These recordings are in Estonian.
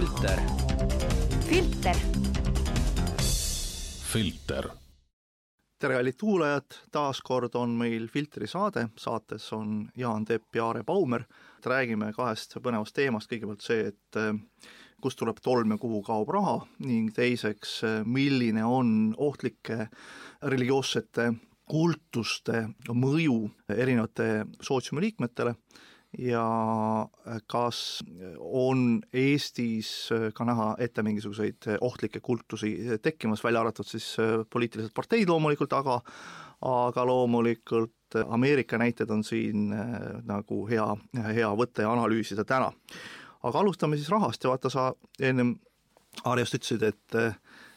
filter. filter. filter. tere, kallid kuulajad, taas kord on meil Filtri saade, saates on Jaan Tepp ja Aare Baumer. räägime kahest põnevast teemast, kõigepealt see, et eh, kust tuleb tolm ja kuhu kaob raha ning teiseks, eh, milline on ohtlike religioossete kultuste mõju erinevate sootsiumi liikmetele ja kas on Eestis ka näha ette mingisuguseid ohtlikke kultusi tekkimas, välja arvatud siis poliitilised parteid loomulikult, aga aga loomulikult Ameerika näited on siin nagu hea, hea võtta ja analüüsida täna. aga alustame siis rahast ja vaata, sa ennem, Aare, just ütlesid, et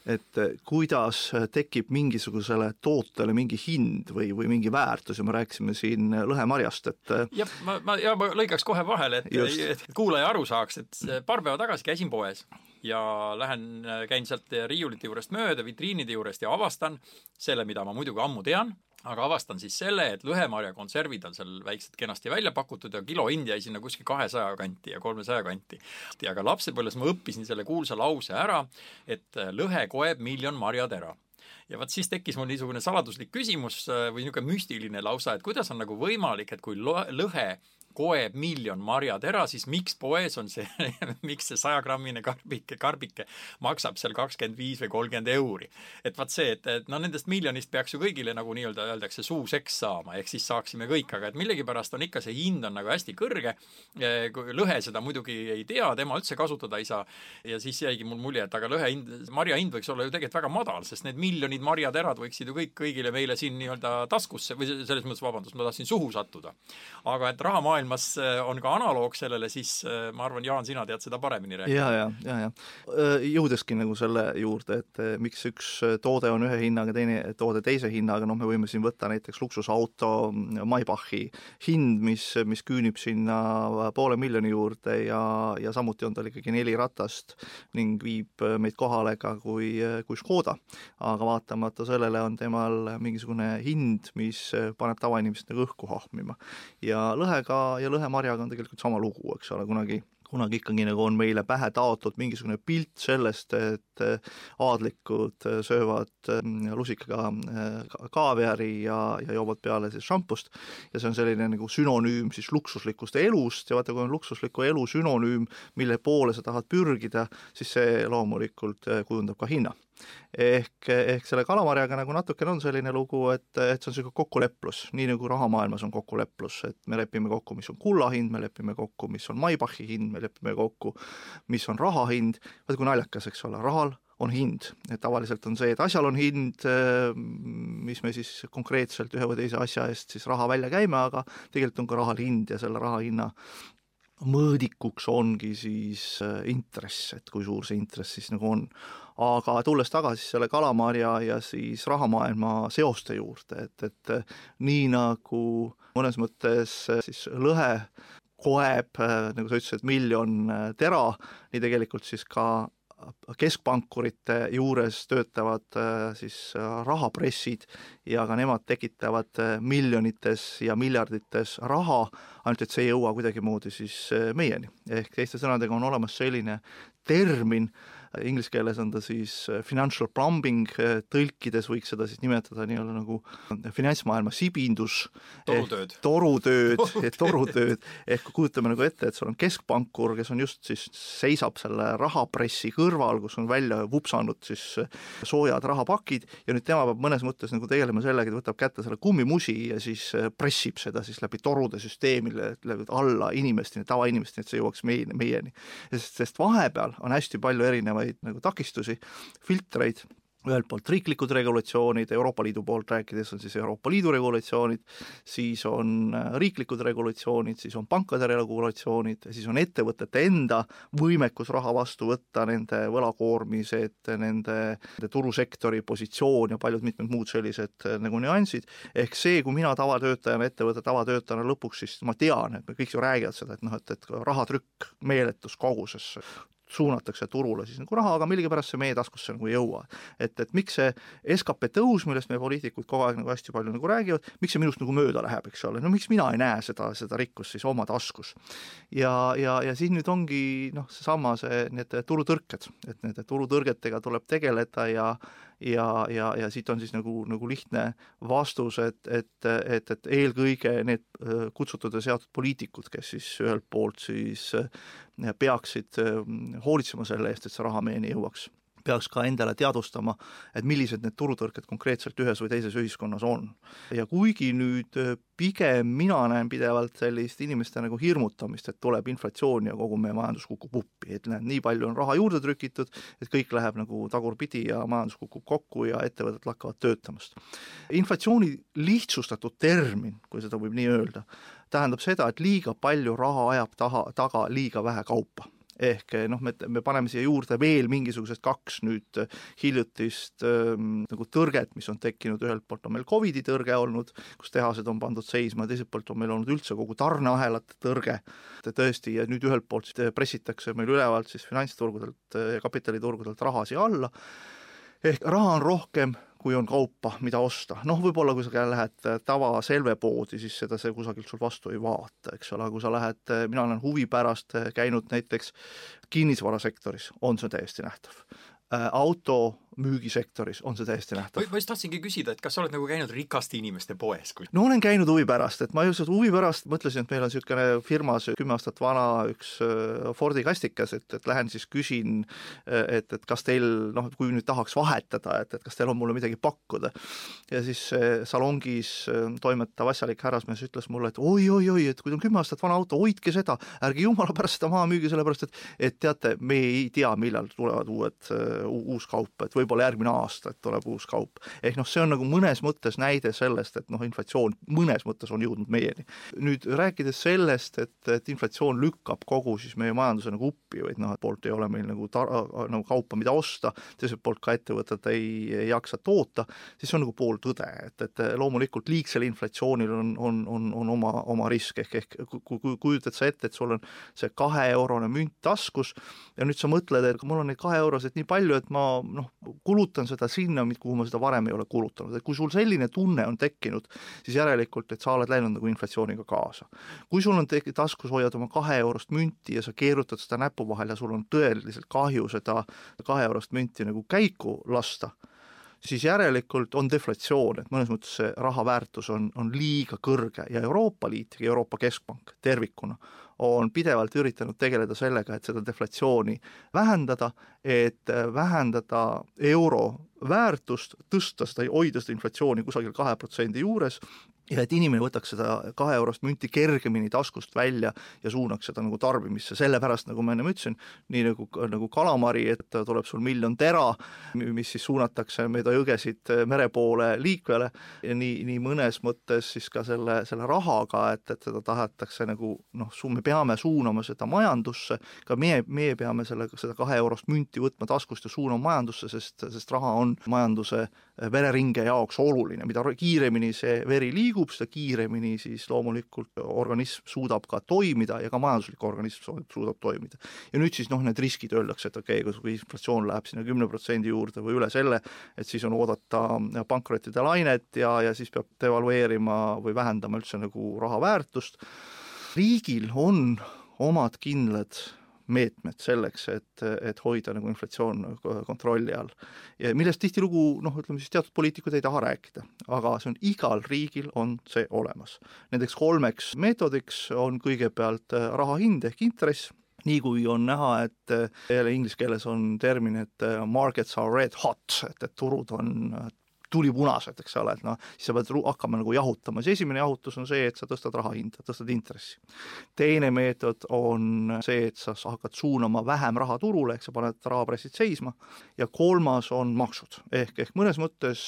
et kuidas tekib mingisugusele tootele mingi hind või, või mingi väärtus ja me rääkisime siin lõhemarjast, et jah, ma, ma, ja ma lõikaks kohe vahele, et, et kuulaja aru saaks, et paar päeva tagasi käisin poes ja lähen, käin sealt riiulite juurest mööda, vitriinide juurest ja avastan selle, mida ma muidugi ammu tean, aga avastan siis selle, et lõhemarja konservid on seal väikselt kenasti välja pakutud ja kilohind jäi sinna kuskil kahesaja kanti ja kolmesaja kanti. aga lapsepõlves ma õppisin selle kuulsa lause ära, et lõhe koeb miljon marjatera ja vot siis tekkis mul niisugune saladuslik küsimus või niisugune müstiline lausa, et kuidas on nagu võimalik, et kui lõhe koeb miljon marjatera, siis miks poes on see miks see sajagrammine karbike, karbike maksab seal kakskümmend viis või kolmkümmend euri. et vaat see, et, et no nendest miljonist peaks ju kõigile nagu nii-öelda öeldakse suuseks saama, ehk siis saaksime kõik, aga et millegipärast on ikka see hind on nagu hästi kõrge. lõhe seda muidugi ei tea, tema üldse kasutada ei saa. ja siis jäigi mul mulje, et aga lõhe hind, marja hind võiks olla ju tegelikult väga madal, sest need miljonid marjaterad võiksid ju kõik kõigile meile siin nii-öelda taskusse või selles mõttes, vabandust, ma tahtsin suhu sattuda. aga et rahamaailmas on ka analoog sellele, siis ma arvan, Jaan, sina tead seda paremini rääkida. ja, ja, ja, ja jõudeski nagu selle juurde, et miks üks toode on ühe hinnaga, teine toode teise hinnaga, noh, me võime siin võtta näiteks luksusauto Maybachi hind, mis, mis küünib sinna poole miljoni juurde ja, ja samuti on tal ikkagi neli ratast ning viib meid kohale ka kui, kui Škoda. aga vaatamata sellele on temal mingisugune hind, mis paneb tavainimest nagu õhku hahmima. ja lõhega ja lõhemarjaga on tegelikult sama lugu, eks ole, kunagi kunagi ikkagi nagu on meile pähe taotud mingisugune pilt sellest, et aadlikud söövad lusikaga kaaviari ja, ja joovad peale siis šampust. Ja see on selline nagu sünonüüm siis luksuslikust elust ja vaata, kui on luksusliku elu sünonüüm, mille poole sa tahad pürgida, siis see loomulikult kujundab ka hinna ehk, ehk selle kalamarjaga nagu natukene on selline lugu, et, et see on niisugune kokkuleplus, nii nagu rahamaailmas on kokkuleplus, et me lepime kokku, mis on kulla hind, me lepime kokku, mis on Maybachi hind, me lepime kokku, mis on raha hind, vaata kui naljakas, eks ole, rahal on hind, et tavaliselt on see, et asjal on hind, mis me siis konkreetselt ühe või teise asja eest siis raha välja käime, aga tegelikult on ka rahal hind ja selle raha hinna mõõdikuks ongi siis intress, et kui suur see intress siis nagu on. aga tulles tagasi selle kalamarja ja siis rahamaailma seoste juurde, et, et nii nagu mõnes mõttes siis lõhe koeb, nagu sa ütlesid, miljon tera, nii tegelikult siis ka keskpankurite juures töötavad siis rahapressid ja ka nemad tekitavad miljonites ja miljardites raha, ainult et see ei jõua kuidagimoodi siis meieni. ehk teiste sõnadega on olemas selline termin, inglise keeles on ta siis financial plumbing, tõlkides võiks seda siis nimetada nii-öelda nagu finantsmaailma sibindus. torutööd. torutööd, torutööd, ehk kujutame nagu ette, et sul on keskpankur, kes on just siis, seisab selle rahapressi kõrval, kus on välja vupsanud siis soojad rahapakid ja nüüd tema peab mõnes mõttes nagu tegelema sellega, et võtab kätte selle kummimusi ja siis pressib seda siis läbi torude süsteemile alla inimesteni, tavainimesteni, et see jõuaks meie, meieni. sest, sest vahepeal on hästi palju erinevaid nagu takistusi, filtreid, ühelt poolt riiklikud regulatsioonid, Euroopa Liidu poolt rääkides on siis Euroopa Liidu regulatsioonid, siis on riiklikud regulatsioonid, siis on pankade regulatsioonid, siis on ettevõtete enda võimekus raha vastu võtta, nende võlakoormised, nende, turusektori positsioon ja paljud mitmed muud sellised nagu nüansid, ehk see, kui mina tavatöötajana, ettevõtte tavatöötajana lõpuks siis ma tean, et me kõik ju räägivad seda, et noh, et, et rahatrükk meeletus koguses suunatakse turule siis nagu raha, aga millegipärast see meie taskusse nagu ei jõua. et, et miks see skp tõus, millest meie poliitikud kogu aeg nagu hästi palju nagu räägivad, miks see minust nagu mööda läheb, eks ole, no miks mina ei näe seda, seda rikkust siis oma taskus. ja, ja, ja siin nüüd ongi noh, seesama see, need turutõrked, et nende turutõrgetega tuleb tegeleda ja ja, ja, ja siit on siis nagu, nagu lihtne vastus, et, et, et, et eelkõige need kutsutud ja seatud poliitikud, kes siis ühelt poolt siis peaksid hoolitsema selle eest, et see raha meieni jõuaks peaks ka endale teadvustama, et millised need turutõrked konkreetselt ühes või teises ühiskonnas on. ja kuigi nüüd äh, pigem mina näen pidevalt sellist inimeste nagu hirmutamist, et tuleb inflatsioon ja kogu meie majandus kukub uppi, et näed, nii palju on raha juurde trükitud, et kõik läheb nagu tagurpidi ja majandus kukub kokku ja ettevõtted lakkavad töötamast. inflatsiooni lihtsustatud termin, kui seda võib nii öelda, tähendab seda, et liiga palju raha ajab taha, taga liiga vähe kaupa ehk noh, me, me paneme siia juurde veel mingisugused kaks nüüd hiljutist ähm, nagu tõrget, mis on tekkinud, ühelt poolt on meil Covidi tõrge olnud, kus tehased on pandud seisma, teiselt poolt on meil olnud üldse kogu tarneahelate tõrge, tõesti, ja nüüd ühelt poolt pressitakse meil ülevalt siis finantsturgudelt ja kapitaliturgudelt raha siia alla, ehk raha on rohkem, kui on kaupa, mida osta. noh, võib-olla kui sa lähed tava Selve poodi, siis seda see kusagilt sul vastu ei vaata, eks ole, kui sa lähed, mina olen huvi pärast käinud näiteks kinnisvarasektoris, on see täiesti nähtav. Äh, auto müügisektoris on see täiesti nähtav. ma just tahtsingi küsida, et kas sa oled nagu käinud rikaste inimeste poes? no olen käinud huvi pärast, et ma just huvi pärast mõtlesin, et meil on niisugune firmas kümme aastat vana üks äh, Fordi kastikas, et, et lähen siis küsin, äh, et, et kas teil noh, kui nüüd tahaks vahetada, et, et kas teil on mulle midagi pakkuda. ja siis salongis äh, toimetav asjalik härrasmees ütles mulle, et oi-oi-oi, et kui on kümme aastat vana auto, hoidke seda, ärge jumala pärast seda maha müüge, sellepärast et et teate, me ei tea, millal tulevad uued, uus kaup, et või võib-olla järgmine aasta, et tuleb uus kaup. ehk noh, see on nagu mõnes mõttes näide sellest, et noh, inflatsioon mõnes mõttes on jõudnud meieni. nüüd rääkides sellest, et, et inflatsioon lükkab kogu siis meie majanduse nagu uppi, vaid noh, et poolt ei ole meil nagu tar-, nagu kaupa, mida osta, teiselt poolt ka ettevõtted ei, ei jaksa toota, siis on nagu pooltõde, et, et loomulikult liigsel inflatsioonil on, on, on, on oma, oma risk, ehk, ehk kui, kui kujutad sa ette, et sul on see kaheeurone münt taskus ja nüüd sa mõtled, et mul on neid kaheeuroseid nii palju, et ma noh, kulutan seda sinna, kuhu ma seda varem ei ole kulutanud, et kui sul selline tunne on tekkinud, siis järelikult, et sa oled läinud nagu inflatsiooniga kaasa. kui sul on taskus hoiad oma kaheeurost münti ja sa keerutad seda näpu vahel ja sul on tõeliselt kahju seda kaheeurost münti nagu käiku lasta, siis järelikult on deflatsioon, et mõnes mõttes see raha väärtus on, on liiga kõrge. Ja Euroopa Liit ja Euroopa Keskpank tervikuna on pidevalt üritanud tegeleda sellega, et seda deflatsiooni vähendada, et vähendada euro väärtust, tõsta seda, hoida seda inflatsiooni kusagil kahe protsendi juures ja et inimene võtaks seda kaheeurost münti kergemini taskust välja ja suunaks seda nagu tarbimisse, sellepärast nagu ma ennem ütlesin, nii nagu, nagu kalamari, et tuleb sul miljon tera, mis siis suunatakse mööda jõgesid mere poole liikvele. Nii, nii mõnes mõttes siis ka selle, selle rahaga, et, et seda tahetakse nagu noh, me peame suunama seda majandusse, ka meie, meie peame selle, seda kaheeurost münti võtma taskust ja suunama majandusse, sest, sest raha on majanduse vereringe jaoks oluline, mida kiiremini see veri liigub, seda kiiremini siis loomulikult organism suudab ka toimida ja ka majanduslik organism suudab toimida. ja nüüd siis noh, need riskid öeldakse, et okei okay,, kui inflatsioon läheb sinna kümne protsendi juurde või üle selle, et siis on oodata pankrottide lainet ja, ja siis peab devalveerima või vähendama üldse nagu raha väärtust. riigil on omad kindlad meetmed selleks, et, et hoida nagu inflatsioon kontrolli all. millest tihtilugu noh, ütleme siis teatud poliitikud ei taha rääkida, aga see on igal riigil on see olemas. Nendeks kolmeks meetodiks on kõigepealt äh, raha hind ehk intress, nii kui on näha, et äh, jälle inglise keeles on termin, et äh, markets are red hot, et, et turud on tulipunased, eks ole, et noh, siis sa pead hakkama nagu jahutama, siis esimene jahutus on see, et sa tõstad raha hinda, tõstad intressi. teine meetod on see, et sa hakkad suunama vähem raha turule, ehk sa paned rahapressid seisma, ja kolmas on maksud. ehk, ehk mõnes mõttes,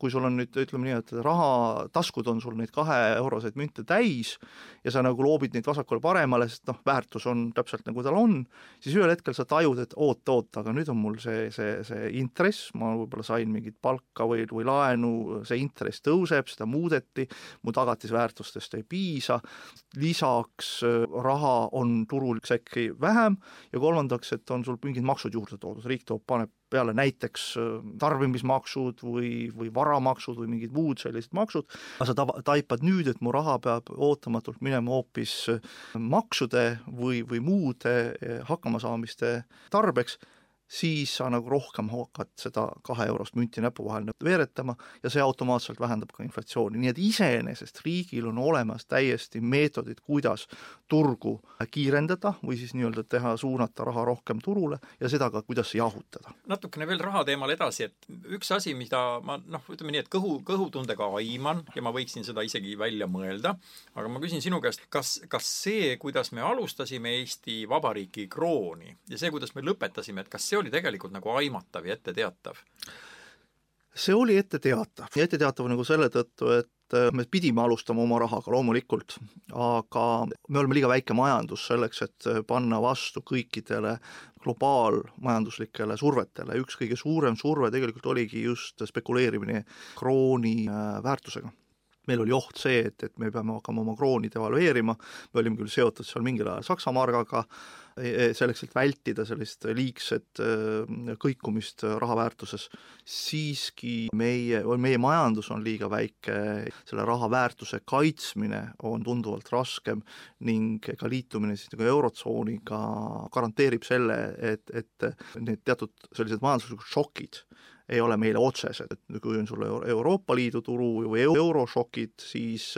kui sul on nüüd, ütleme nii, et rahataskud on sul neid kaheeuroseid münte täis ja sa nagu loobid neid vasakule-paremale, sest noh, väärtus on täpselt nagu tal on, siis ühel hetkel sa tajud, et oot-oot, aga nüüd on mul see, see, see intress, ma võib-olla sain mingit palka või või laenu, see intress tõuseb, seda muudeti, mu tagatisväärtustest ei piisa, lisaks äh, raha on turul sekki vähem ja kolmandaks, et on sul mingid maksud juurde toodud, riik toob, paneb peale näiteks äh, tarbimismaksud või, või varamaksud või mingid muud sellised maksud, aga sa tava, taipad nüüd, et mu raha peab ootamatult minema hoopis maksude või, või muude hakkamasaamiste tarbeks siis sa nagu rohkem hakkad seda kaheeurost münti näpu vahel veeretama ja see automaatselt vähendab ka inflatsiooni, nii et iseenesest riigil on olemas täiesti meetodid, kuidas turgu kiirendada või siis nii-öelda teha, suunata raha rohkem turule ja seda ka, kuidas jahutada. natukene veel raha teemal edasi, et üks asi, mida ma noh, ütleme nii, et kõhu, kõhutundega aiman ja ma võiksin seda isegi välja mõelda, aga ma küsin sinu käest, kas, kas see, kuidas me alustasime Eesti Vabariiki krooni ja see, kuidas me lõpetasime, et kas see see oli tegelikult nagu aimatav ja etteteatav? see oli etteteatav. Ja etteteatav nagu selle tõttu, et äh, me pidime alustama oma rahaga loomulikult, aga me oleme liiga väike majandus selleks, et äh, panna vastu kõikidele globaalmajanduslikele survetele, üks kõige suurem surve tegelikult oligi just spekuleerimine krooni äh, väärtusega. Meil oli oht see, et, et me peame hakkama oma krooni devalveerima, me olime küll seotud seal mingil ajal Saksa margaga, selleks, et vältida sellist liigset e, kõikumist raha väärtuses, siiski meie, meie majandus on liiga väike, selle raha väärtuse kaitsmine on tunduvalt raskem ning ka liitumine siis nagu Eurotsooniga garanteerib selle, et, et need teatud sellised majanduslikud šokid ei ole meile otsesed, et kui on sul Euroopa Liidu turu või eurošokid, siis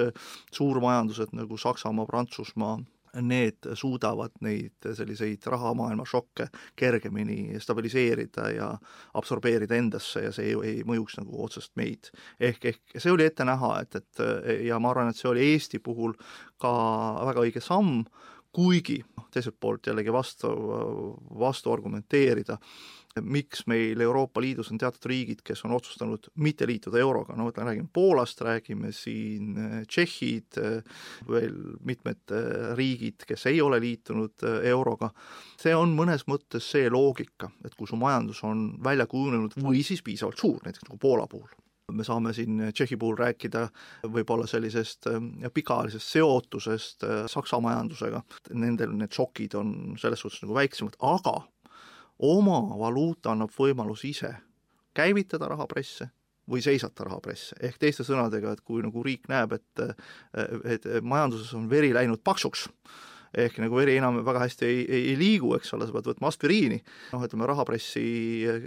suurmajandused nagu Saksamaa, Prantsusmaa, need suudavad neid selliseid rahamaailma šokke kergemini stabiliseerida ja absorbeerida endasse ja see ei, ei mõjuks nagu otseselt meid. ehk, ehk see oli ette näha, et, et ja ma arvan, et see oli Eesti puhul ka väga õige samm, kuigi teiselt poolt jällegi vastu, vastu argumenteerida, miks meil Euroopa Liidus on teatud riigid, kes on otsustanud mitte liituda euroga, no võtame, räägime Poolast, räägime siin äh, Tšehhid, äh, veel mitmed äh, riigid, kes ei ole liitunud euroga, see on mõnes mõttes see loogika, et kui su majandus on välja kujunenud või siis piisavalt suur, näiteks nagu Poola puhul, me saame siin Tšehhi puhul rääkida võib-olla sellisest pikaajalisest seotusest Saksa majandusega, nendel need šokid on selles suhtes nagu väiksemad, aga oma valuuta annab võimaluse ise käivitada rahapresse või seisata rahapresse, ehk teiste sõnadega, et kui nagu riik näeb, et et majanduses on veri läinud paksuks, ehk nagu veri enam väga hästi ei, ei, ei liigu, eks ole, sa pead võtma aspiriini, noh, ütleme rahapressi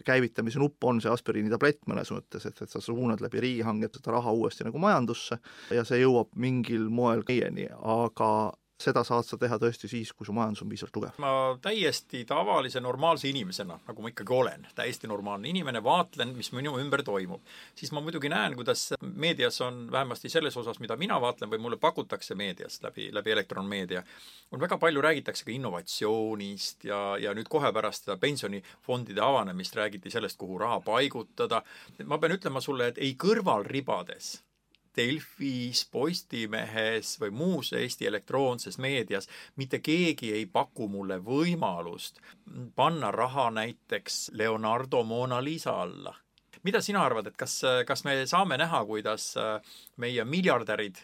käivitamise nupp on see aspiriini tablett mõnes mõttes, et, et sa suunad läbi riigihanget seda raha uuesti nagu majandusse ja see jõuab mingil moel meieni, aga seda saad sa teha tõesti siis, kui su majandus on piisavalt tugev. ma täiesti tavalise normaalse inimesena, nagu ma ikkagi olen, täiesti normaalne inimene, vaatlen, mis minu ümber toimub, siis ma muidugi näen, kuidas meedias on vähemasti selles osas, mida mina vaatlen või mulle pakutakse meediast läbi, läbi elektronmeedia, on väga palju, räägitakse ka innovatsioonist ja, ja nüüd kohe pärast seda pensionifondide avanemist räägiti sellest, kuhu raha paigutada. ma pean ütlema sulle, et ei kõrvalribades Delfis, Postimehes või muus Eesti elektroonses meedias mitte keegi ei paku mulle võimalust panna raha näiteks Leonardo Mona Lisa alla. mida sina arvad, et kas, kas me saame näha, kuidas meie miljardärid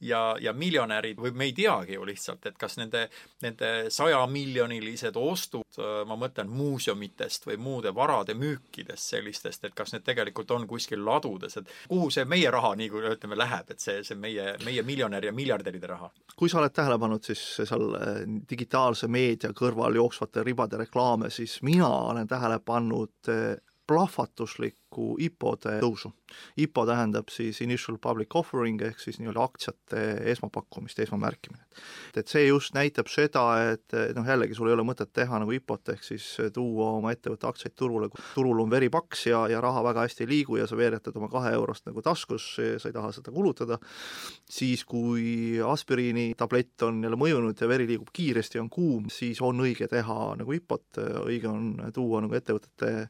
ja, ja miljonärid või me ei teagi ju lihtsalt, et kas nende, nende sajamiljonilised ostud, ma mõtlen muuseumitest või muude varade müükidest sellistest, et kas need tegelikult on kuskil ladudes, et kuhu see meie raha nii kui ütleme läheb, et see, see meie, meie miljonäri ja miljardäride raha? kui sa oled tähele pannud, siis seal äh, digitaalse meedia kõrval jooksvate ribade reklaame, siis mina olen tähele pannud äh, plahvatuslikku IPO-de tõusu. IPO tähendab siis initial public offering ehk siis nii-öelda aktsiate esmapakkumist, esmamärkimine. et see just näitab seda, et noh, jällegi sul ei ole mõtet teha nagu IPO-t ehk siis tuua oma ettevõtte aktsiaid turule, turul on veri paks ja, ja raha väga hästi ei liigu ja sa veeretad oma kahe eurost nagu taskus, sa ei taha seda kulutada, siis kui aspiriini tablett on jälle mõjunud ja veri liigub kiiresti, on kuum, siis on õige teha nagu IPO-t, õige on tuua nagu ettevõtete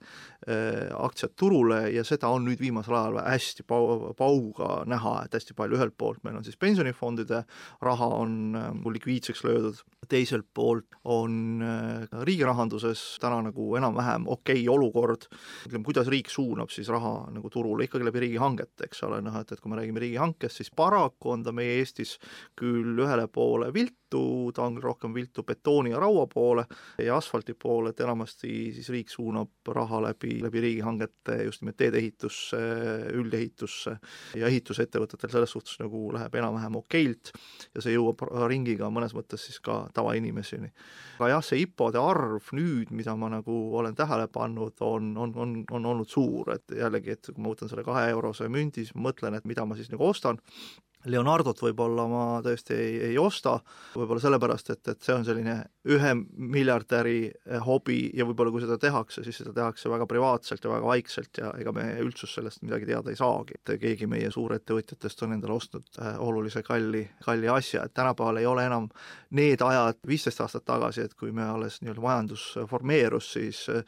aktsiad turule ja seda on nüüd viimasel ajal hästi pau-, pauga näha, et hästi palju, ühelt poolt meil on siis pensionifondide raha on nagu likviidseks löödud, teiselt poolt on äh, riigi rahanduses täna nagu enam-vähem okei okay olukord, ütleme, kuidas riik suunab siis raha nagu turule, ikkagi läbi riigihangete, eks ole, noh et, et kui me räägime riigihankest, siis paraku on ta meie Eestis küll ühele poole viltu, ta on rohkem viltu betooni ja raua poole ja asfalti poole, et enamasti siis riik suunab raha läbi, läbi riigihangete just nimelt teedeehitusse, üldehitusse ja ehitusettevõtetel selles suhtes nagu läheb enam-vähem okeilt ja see jõuab ringiga mõnes mõttes siis ka tavainimeseni. aga jah, see IPO-de arv nüüd, mida ma nagu olen tähele pannud, on, on, on, on olnud suur, et jällegi, et kui ma võtan selle kahe eurose mündi, siis ma mõtlen, et mida ma siis nagu ostan, Leonardot võib-olla ma tõesti ei, ei osta, võib-olla sellepärast, et, et see on selline ühe miljardäri eh, hobi ja võib-olla kui seda tehakse, siis seda tehakse väga privaatselt ja väga vaikselt ja ega meie üldsus sellest midagi teada ei saagi. et keegi meie suurettevõtjatest on endale ostnud eh, olulise kalli, kalli asja, et tänapäeval ei ole enam need ajad viisteist aastat tagasi, et kui me alles nii-öelda majandus formeerus, siis eh,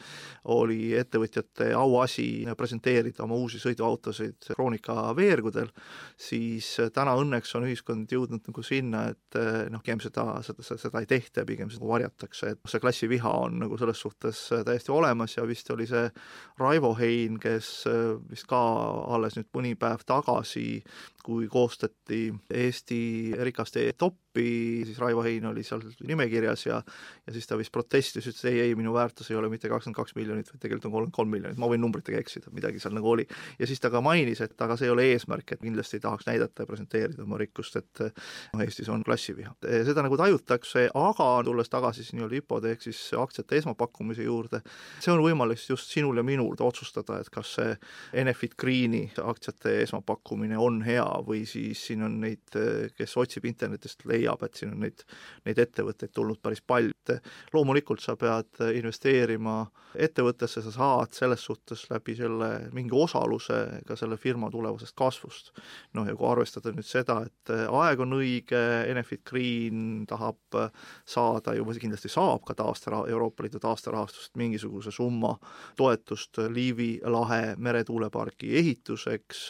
oli ettevõtjate auasi presenteerida oma uusi sõiduautosid Kroonika veergudel, siis täna õnneks on ühiskond jõudnud nagu sinna, et eh, noh, pigem seda, seda, seda ei tehta ja pigem seda varjatakse, et see klassiviha on nagu selles suhtes eh, täiesti olemas ja vist oli see Raivo Hein, kes eh, vist ka alles nüüd mõni päev tagasi, kui koostati Eesti rikaste toppi, siis Raivo Hein oli seal nimekirjas ja ja siis ta vist protestis, ütles ei, ei, minu väärtus ei ole mitte kakskümmend kaks miljonit, vaid tegelikult on kolmkümmend kolm miljonit, ma võin numbritega eksida, midagi seal nagu oli. ja siis ta ka mainis, et aga see ei ole eesmärk, et kindlasti ei tahaks näidata ja presenteerida oma rikkust, et noh, Eestis on klassiviha. seda nagu tajutakse, aga tulles tagasi siis nii-öelda IPO-de ehk siis aktsiate esmapakkumise juurde, see on võimalik just sinul ja minul otsustada, et kas see Enefit Greeni aktsiate esmapakkumine on hea või siis siin on neid, kes otsib internetist, leiab, et siin on neid, neid ettevõtteid tulnud päris palju. loomulikult sa pead investeerima ettevõttesse, sa saad selles suhtes läbi selle mingi osaluse ka selle firma tulevasest kasvust. noh, ja kui arvestada nüüd seda, et aeg on õige, Enefit Green tahab saada ju, kindlasti saab ka taastera-, Euroopa Liidu taasterahastust mingisuguse summa toetust Liivi lahe meretuulepargi ehituseks,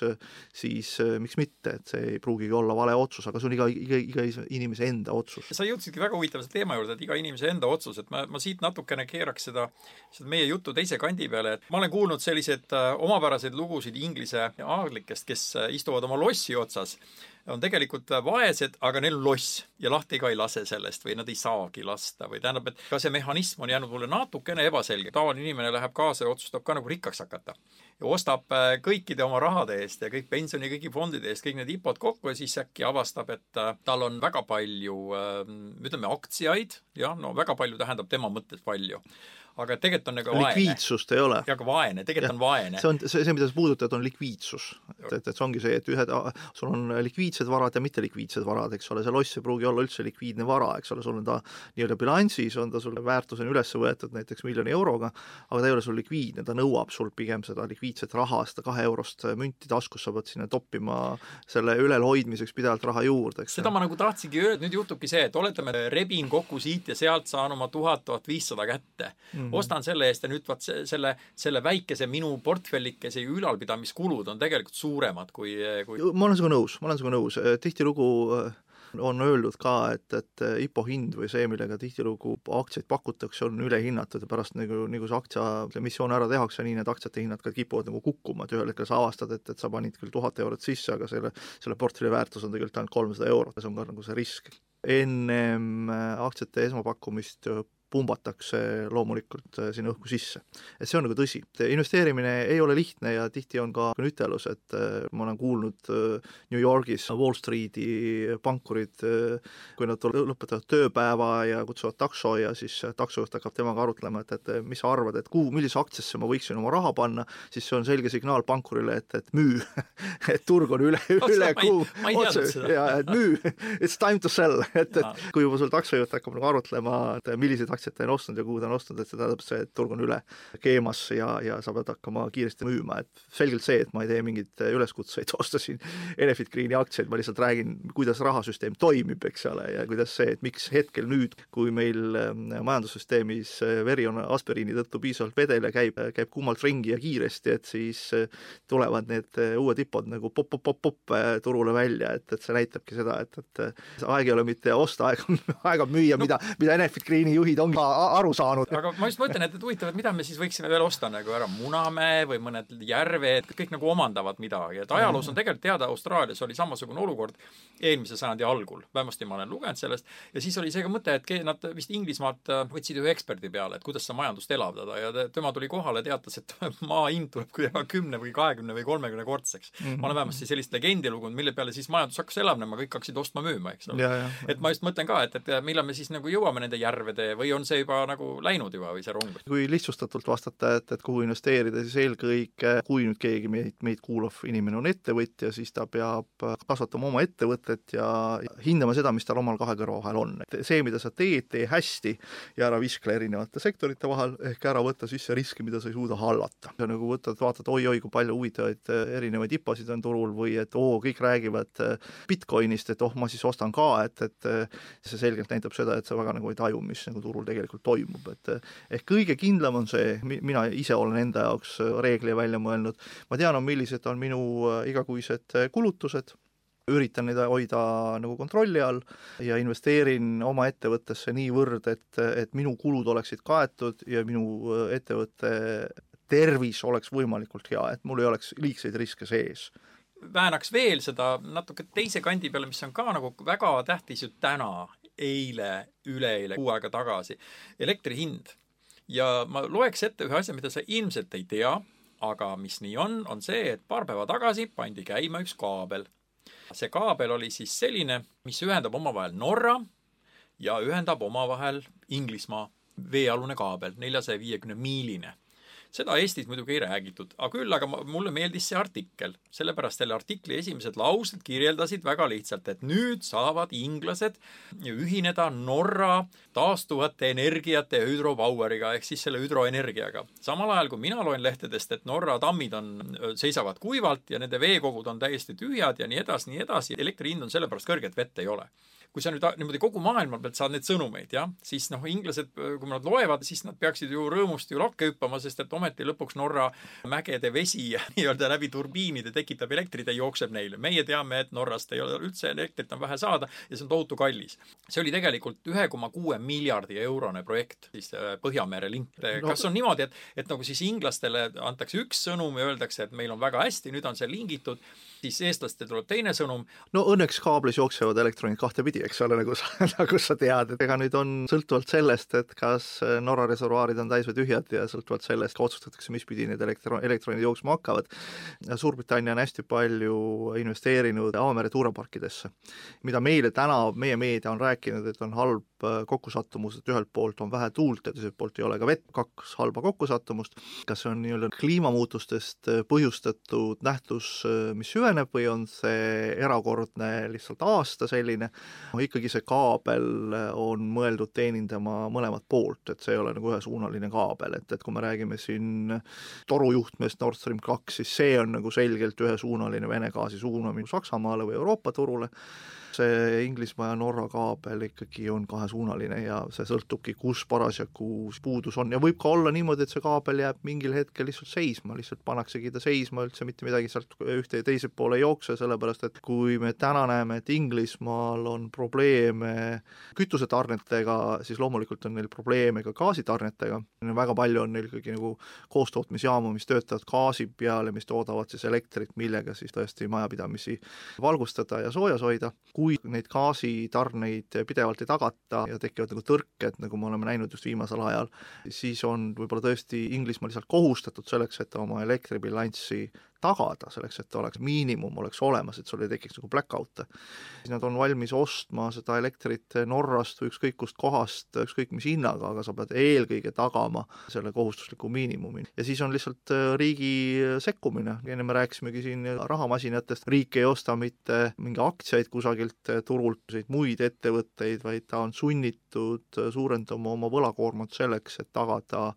siis miks mitte, et see ei pruugigi olla vale otsus, aga see on iga, iga, iga inimese enda otsus. sa jõudsidki väga huvitava teema juurde, et iga inimese enda otsus, et ma, ma siit natukene keeraks seda, seda meie jutu teise kandi peale, et ma olen kuulnud selliseid omapäraseid lugusid Inglise aadlikest, kes istuvad oma lossi otsas on tegelikult vaesed, aga neil loss ja lahti ka ei lase sellest või nad ei saagi lasta või tähendab, et ka see mehhanism on jäänud mulle natukene ebaselge. tavaline inimene läheb kaasa ja otsustab ka nagu rikkaks hakata. ja ostab äh, kõikide oma rahade eest ja kõik pensioni, kõigi fondide eest kõik need IPO-d kokku ja siis äkki avastab, et äh, tal on väga palju äh, ütleme, aktsiaid, jah, no väga palju tähendab tema mõttes palju aga tegelikult on nagu vaene. likviidsust ei ole. ja, aga vaene, tegelikult ja, on vaene. see on, see, see, mida sa puudutad, on likviidsus. et, et, see ongi see, et ühed, sul on likviidsed varad ja mittelikviidsed varad, eks ole, see loss ei pruugi olla üldse likviidne vara, eks ole, sul on ta nii-öelda bilansis, on ta sul väärtusena üles võetud näiteks miljoni euroga, aga ta ei ole sul likviidne, ta nõuab sul pigem seda likviidset raha, seda kahe eurost münti taskus, sa pead sinna toppima selle ülalhoidmiseks pidevalt raha juurde, eks. seda ma nagu tahtsingi öelda, nüüd juhtubki see, et oletame, rebin kokku siit ja sealt saan oma tuhat, tuhat viissada kätte mm -hmm. ostan selle eest ja nüüd vaat selle, selle väikese minu portfellikese ülalpidamiskulud on tegelikult suuremad kui, kui ma olen sinuga nõus, ma olen sinuga nõus, tihtilugu äh, on öeldud ka, et, et IPO hind või see, millega tihtilugu aktsiaid pakutakse, on ülehinnatud ja pärast nagu, nagu see aktsiaemissioon ära tehakse, nii need aktsiate hinnad ka kipuvad nagu kukkuma, et ühel hetkel sa avastad, et, et sa panid küll tuhat eurot sisse, aga selle, selle portfelli väärtus on tegelikult ainult kolmsada eurot ja see on ka nagu see risk. ennem aktsiate esmapakkumist pumbatakse loomulikult äh, sinna õhku sisse. et see on nagu tõsi. investeerimine ei ole lihtne ja tihti on ka ütelus, et äh, ma olen kuulnud äh, New Yorgis Wall Streeti pankurid, kui nad lõpetavad tööpäeva ja kutsuvad takso ja siis taksojuht hakkab temaga arutlema, et, et mis sa arvad, et kuhu, millisesse aktsiasse ma võiksin oma raha panna, siis see on selge signaal pankurile, et, et müü. Et turg on üle, üle kuu ja et müü, it's time to sell, et, et kui juba sul taksojuht hakkab nagu arutlema, et milliseid aktsiat ta on ostnud ja kuhu ta on ostnud, et see tähendab see, et turg on üle keemas ja, ja sa pead hakkama kiiresti müüma, et selgelt see, et ma ei tee mingeid üleskutseid osta siin Enefit Greeni aktsiaid, ma lihtsalt räägin, kuidas rahasüsteem toimib, eks ole, ja kuidas see, et miks hetkel nüüd, kui meil ähm, majandussüsteemis äh, veri on aspiriini tõttu piisavalt vedel ja käib, käib kummalt ringi ja kiiresti, et siis äh, tulevad need uued IPO-d nagu pop-pop-pop-pop turule välja, et, et see näitabki seda, et, et aeg ei ole mitte osta, aeg on, aeg on müüa no., mida, mida Enefit Greeni juhid on ka aru saanud. aga ma just mõtlen, et, et huvitav, et mida me siis võiksime veel osta nagu ära Munamäe või mõned järved, kõik nagu omandavad midagi, et ajaloos on tegelikult teada, Austraalias oli samasugune olukord eelmise sajandi algul, vähemasti ma olen lugenud sellest, ja siis oli see ka mõte, et nad vist Inglismaalt äh, võtsid ühe eksperdi peale, et kuidas seda majandust elavdada ja tema tuli kohale, teatas, et maa hind tuleb kuidagi kümne või kahekümne või kolmekümne kordseks mm. -hmm. ma olen vähemasti sellist legendi lugenud, mille peale siis majandus hakkas elavnema, kõik hakkasid ostma-müüma, eks ole. et ma just mõtlen ka, et, et millal me siis nagu jõuame nende järvede või on see juba nagu läinud juba või see rong? kui lihtsustatult vastata, et, et kuhu investeerida, siis eelkõige kui nüüd keegi meid, meid kuulav inimene on ettevõtja, siis ta peab kasvatama oma ettevõtet ja hindama seda, mis tal omal kahe kõrva vahel on. see, mida sa teed, tee hästi ja ära viskle erinevate sektorite vahel, ehk ära võta sisse riske, mida sa ei suuda hallata. sa nagu võtad, vaatad oi-oi, kui palju huvitavaid erinevaid IPO-sid on turul või et oo, kõik räägivad Bitcoinist, et oh, ma siis ostan ka, et, et see selgelt näitab seda, et sa väga nagu ei taju, mis nagu turul tegelikult toimub, et ehk kõige kindlam on see, mina ise olen enda jaoks reegli välja mõelnud, ma tean, millised on minu igakuised kulutused, üritan neid hoida nagu kontrolli all ja investeerin oma ettevõttesse niivõrd, et, et minu kulud oleksid kaetud ja minu ettevõtte tervis oleks võimalikult hea, et mul ei oleks liigseid riske sees. Väänaks veel seda natuke teise kandi peale, mis on ka nagu väga tähtis ju täna, eile, üleeile, kuu aega tagasi, elektri hind. ja ma loeks ette ühe asja, mida sa ilmselt ei tea, aga mis nii on, on see, et paar päeva tagasi pandi käima üks kaabel. see kaabel oli siis selline, mis ühendab omavahel Norra ja ühendab omavahel Inglismaa veealune kaabel, neljasaja viiekümne miiline seda Eestis muidugi ei räägitud, aga küll aga mulle meeldis see artikkel, sellepärast selle artikli esimesed laused kirjeldasid väga lihtsalt, et nüüd saavad inglased ühineda Norra taastuvate energiate hüdropoweriga ehk siis selle hüdroenergiaga. samal ajal kui mina loen lehtedest, et Norra tammid on, seisavad kuivalt ja nende veekogud on täiesti tühjad ja nii edasi, nii edasi, elektri hind on sellepärast kõrge, et vett ei ole kui sa nüüd niimoodi kogu maailma pealt saad neid sõnumeid, jah, siis noh, inglased, kui nad loevad, siis nad peaksid ju rõõmust ju lakke hüppama, sest et ometi lõpuks Norra mägede vesi nii-öelda läbi turbiinide tekitab elektrit ja jookseb neile. meie teame, et Norrast ei ole üldse elektrit on vähe saada ja see on tohutu kallis. see oli tegelikult ühe koma kuue miljardi eurone projekt, siis äh, Põhjamere link. kas on niimoodi, et, et nagu siis inglastele antakse üks sõnum ja öeldakse, et meil on väga hästi, nüüd on see lingitud siis eestlastel tuleb teine sõnum. no õnneks kaablis jooksevad elektronid kahtepidi, eks ole, nagu sa, nagu sa tead, et ega nüüd on sõltuvalt sellest, et kas Norra reservuaarid on täis või tühjad ja sõltuvalt sellest ka otsustatakse, mis pidi need elektro-, elektronid jooksma hakkavad. Suurbritannia on hästi palju investeerinud avamere tuuleparkidesse, mida meile täna, meie meedia on rääkinud, et on halb kokkusattumus, et ühelt poolt on vähe tuult ja teiselt poolt ei ole ka vett, kaks halba kokkusattumust, kas see on nii-öelda kliimamuutustest põhjustatud nähtus, mis süveneb, või on see erakordne lihtsalt aasta selline, ikkagi see kaabel on mõeldud teenindama mõlemat poolt, et see ei ole nagu ühesuunaline kaabel, et, et kui me räägime siin torujuhtmest Nord Stream kaks, siis see on nagu selgelt ühesuunaline Vene gaasi suunamine Saksamaale või Euroopa turule see Inglismaa ja Norra kaabel ikkagi on kahesuunaline ja see sõltubki, kus parasjagu puudus on. Ja võib ka olla niimoodi, et see kaabel jääb mingil hetkel lihtsalt seisma, lihtsalt pannaksegi ta seisma, üldse mitte midagi sealt ühte ja teise poole ei jookse, sellepärast et kui me täna näeme, et Inglismaal on probleeme kütusetarnetega, siis loomulikult on neil probleeme ka gaasitarnetega, väga palju on neil ikkagi nagu koostootmisjaamu, mis töötavad gaasi peal ja mis toodavad siis elektrit, millega siis tõesti majapidamisi valgustada ja soojas hoida kui neid gaasitarneid pidevalt ei tagata ja tekivad nagu tõrked, nagu me oleme näinud just viimasel ajal, siis on võib-olla tõesti Inglismaa lihtsalt kohustatud selleks, et oma elektribilanssi tagada selleks, et oleks miinimum oleks olemas, et sul ei tekiks nagu blackout'e. siis nad on valmis ostma seda elektrit Norrast või ükskõik kust kohast, ükskõik mis hinnaga, aga sa pead eelkõige tagama selle kohustusliku miinimumi. ja siis on lihtsalt äh, riigi sekkumine, enne me rääkisimegi siin rahamasinatest, riik ei osta mitte mingi aktsiaid kusagilt turult, muid ettevõtteid, vaid ta on sunnitud suurendama oma võlakoormat selleks, et tagada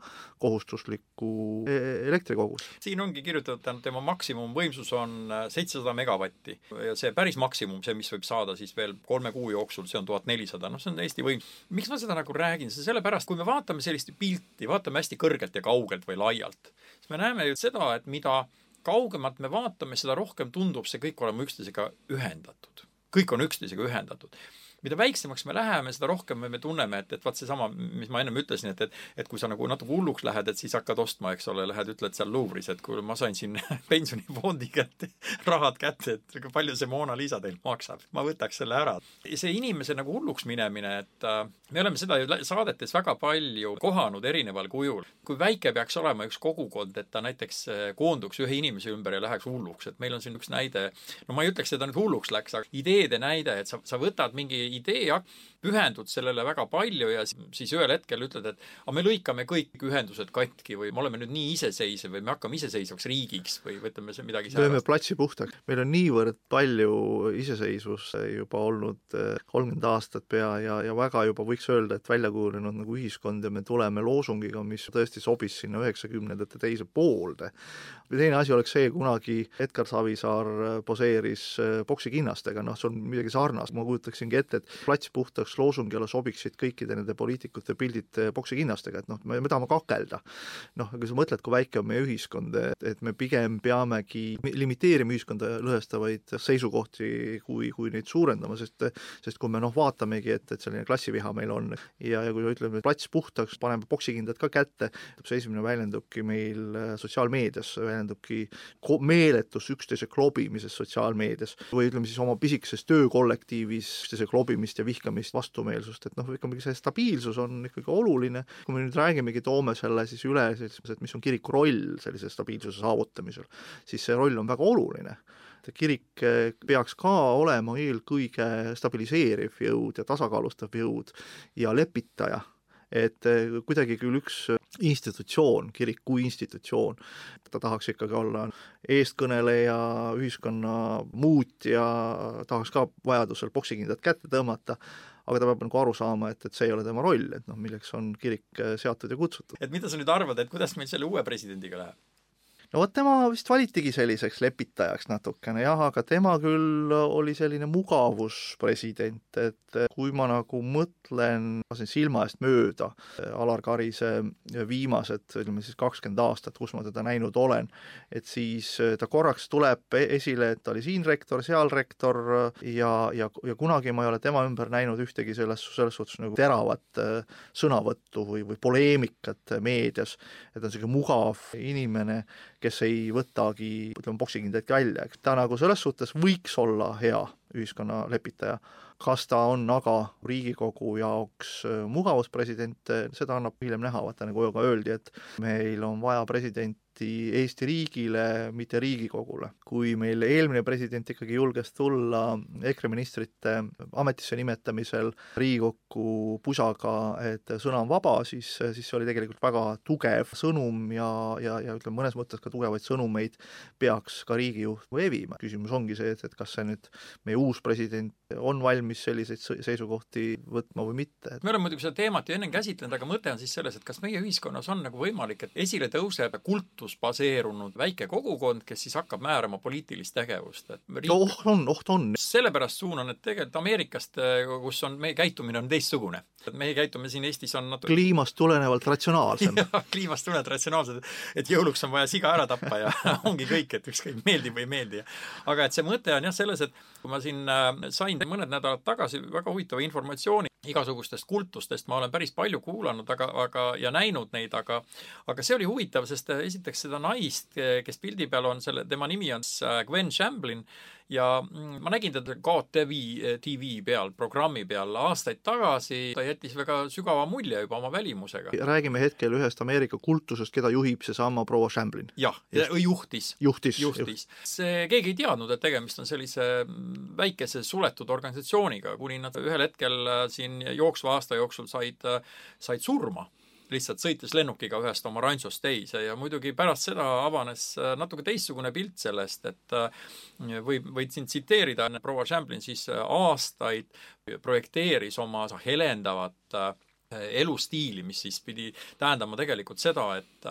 kohustuslikku e-, elektrikogus. siin ongi kirjutatud, tema maksimumvõimsus on äh, seitsesada megavatti ja see päris maksimum, see, mis võib saada siis veel kolme kuu jooksul, see on tuhat nelisada, noh, see on Eesti võim. miks ma seda nagu räägin, see sellepärast, kui me vaatame sellist pilti, vaatame hästi kõrgelt ja kaugelt või laialt, siis me näeme ju seda, et mida kaugemalt me vaatame, seda rohkem tundub see kõik olema üksteisega ühendatud. kõik on üksteisega ühendatud mida väiksemaks me läheme, seda rohkem me, me tunneme, et, et vaat seesama, mis ma ennem ütlesin, et, et et kui sa nagu natuke hulluks lähed, et siis hakkad ostma, eks ole, lähed, ütled seal Louvre'is, et kuule, ma sain siin pensionifondi kätte, rahad kätte, et palju see Mona Lisa teil maksab, ma võtaks selle ära. see inimese nagu hulluks minemine, et äh, me oleme seda ju saadetes väga palju kohanud erineval kujul. kui väike peaks olema üks kogukond, et ta näiteks äh, koonduks ühe inimese ümber ja läheks hulluks, et meil on siin üks näide, no ma ei ütleks, et ta nüüd hulluks läks, aga ideede näide, et sa, sa võtad mingi idee, pühendud sellele väga palju ja siis ühel hetkel ütled, et aga me lõikame kõik ühendused katki või me oleme nüüd nii iseseisev või me hakkame iseseisvaks riigiks või ütleme see midagi lööme platsi puhtaks. meil on niivõrd palju iseseisvust juba olnud eh, kolmkümmend aastat pea ja, ja väga juba võiks öelda, et välja kujunenud nagu ühiskond ja me tuleme loosungiga, mis tõesti sobis sinna üheksakümnendate teise poolde. teine asi oleks see, kunagi Edgar Savisaar poseeris eh, poksikinnastega, noh, see on midagi sarnast, ma kujutaksingi ette, et plats puhtaks loosungi alla sobiksid kõikide nende poliitikute pildid poksikinnastega, et noh, me, me tahame kakelda. noh, kui sa mõtled, kui väike on meie ühiskond, et, me pigem peamegi limiteerima ühiskonda lõhestavaid seisukohti, kui, kui neid suurendama, sest sest kui me noh, vaatamegi, et, et selline klassiviha meil on ja, ja kui ütleme, plats puhtaks, paneme poksikindad ka kätte, see esimene väljendubki meil sotsiaalmeedias, väljendubki meeletus üksteise klobimises sotsiaalmeedias või ütleme siis oma pisikeses töökollektiivis üksteise klobimises nälgimist ja vihkamist, vastumeelsust, et noh, ikkagi see stabiilsus on ikkagi oluline, kui me nüüd räägimegi, toome selle siis üle, et mis on kiriku roll sellise stabiilsuse saavutamisel, siis see roll on väga oluline. Kirik peaks ka olema eelkõige stabiliseeriv jõud ja tasakaalustav jõud ja lepitaja et eh, kuidagi küll üks institutsioon, kirik kui institutsioon, ta tahaks ikkagi olla eestkõneleja, ühiskonna muutja, tahaks ka vajadusel poksikindad kätte tõmmata, aga ta peab nagu aru saama, et, et see ei ole tema roll, et noh, milleks on kirik eh, seatud ja kutsutud. et mida sa nüüd arvad, et kuidas meil selle uue presidendiga läheb? No vot, tema vist valitigi selliseks lepitajaks natukene jah, aga tema küll oli selline mugavuspresident, et kui ma nagu mõtlen silma eest mööda Alar Karise viimased, ütleme siis kakskümmend aastat, kus ma teda näinud olen, et siis ta korraks tuleb esile, et ta oli siin rektor, seal rektor ja, ja, ja kunagi ma ei ole tema ümber näinud ühtegi selles, selles suhtes nagu teravat sõnavõttu või, või poleemikat meedias, et ta on niisugune mugav inimene, kes ei võtagi, ütleme, poksikindadki välja, eks. Ta nagu selles suhtes võiks olla hea ühiskonna lepitaja. kas ta on aga Riigikogu jaoks äh, mugavuspresident, seda annab hiljem näha, vaata nagu ka öeldi, et meil on vaja president, Eesti, riigile, mitte Riigikogule. kui meil eelmine president ikkagi julges tulla EKRE ministrite ametisse nimetamisel Riigikokku pusaga, et sõna on vaba, siis, siis see oli tegelikult väga tugev sõnum ja, ja, ja ütleme, mõnes mõttes ka tugevaid sõnumeid peaks ka riigijuht evima. küsimus ongi see, et, et kas see nüüd meie uus president on valmis selliseid seisukohti võtma või mitte. me oleme muidugi seda teemat ju ennem käsitlenud, aga mõte on siis selles, et kas meie ühiskonnas on nagu võimalik, et esile tõuseb kultus baseerunud väike kogukond, kes siis hakkab määrama poliitilist tegevust, et riik... no oht on, oht on. sellepärast suunan, et tegelikult Ameerikast, kus on, meie käitumine on teistsugune. et meie käitumine siin Eestis on natuke kliimast tulenevalt ratsionaalsem kliimast tulenevalt ratsionaalsem, et jõuluks on vaja siga ära tappa ja ongi kõik, et ükskõik, meeldib või ei meeldi. aga et see mõte on jah selles, et kui ma siin äh, sain mõned nädalad tagasi väga huvitava informatsiooni igasugustest kultustest, ma olen päris palju kuulanud, aga, aga ja näinud neid, aga aga see oli huvitav, sest esiteks seda naist, kes pildi peal on, selle, tema nimi on Gwen Shamblin ja mm, ma nägin teda KTV TV peal, programmi peal aastaid tagasi, ta jättis väga sügava mulje juba oma välimusega. räägime hetkel ühest Ameerika kultusest, keda juhib seesama proua Shamblin. jah, juhtis. juhtis. juhtis. see, keegi ei teadnud, et tegemist on sellise mm, väikese suletud organisatsiooniga, kuni nad ühel hetkel äh, siin jooksva aasta jooksul said, said surma. lihtsalt sõites lennukiga ühest oma rantsost teise ja muidugi pärast seda avanes äh, natuke teistsugune pilt sellest, et äh, võib, võid siin tsiteerida, proua Champlin siis äh, aastaid projekteeris oma helendavat elustiili, mis siis pidi tähendama tegelikult seda, et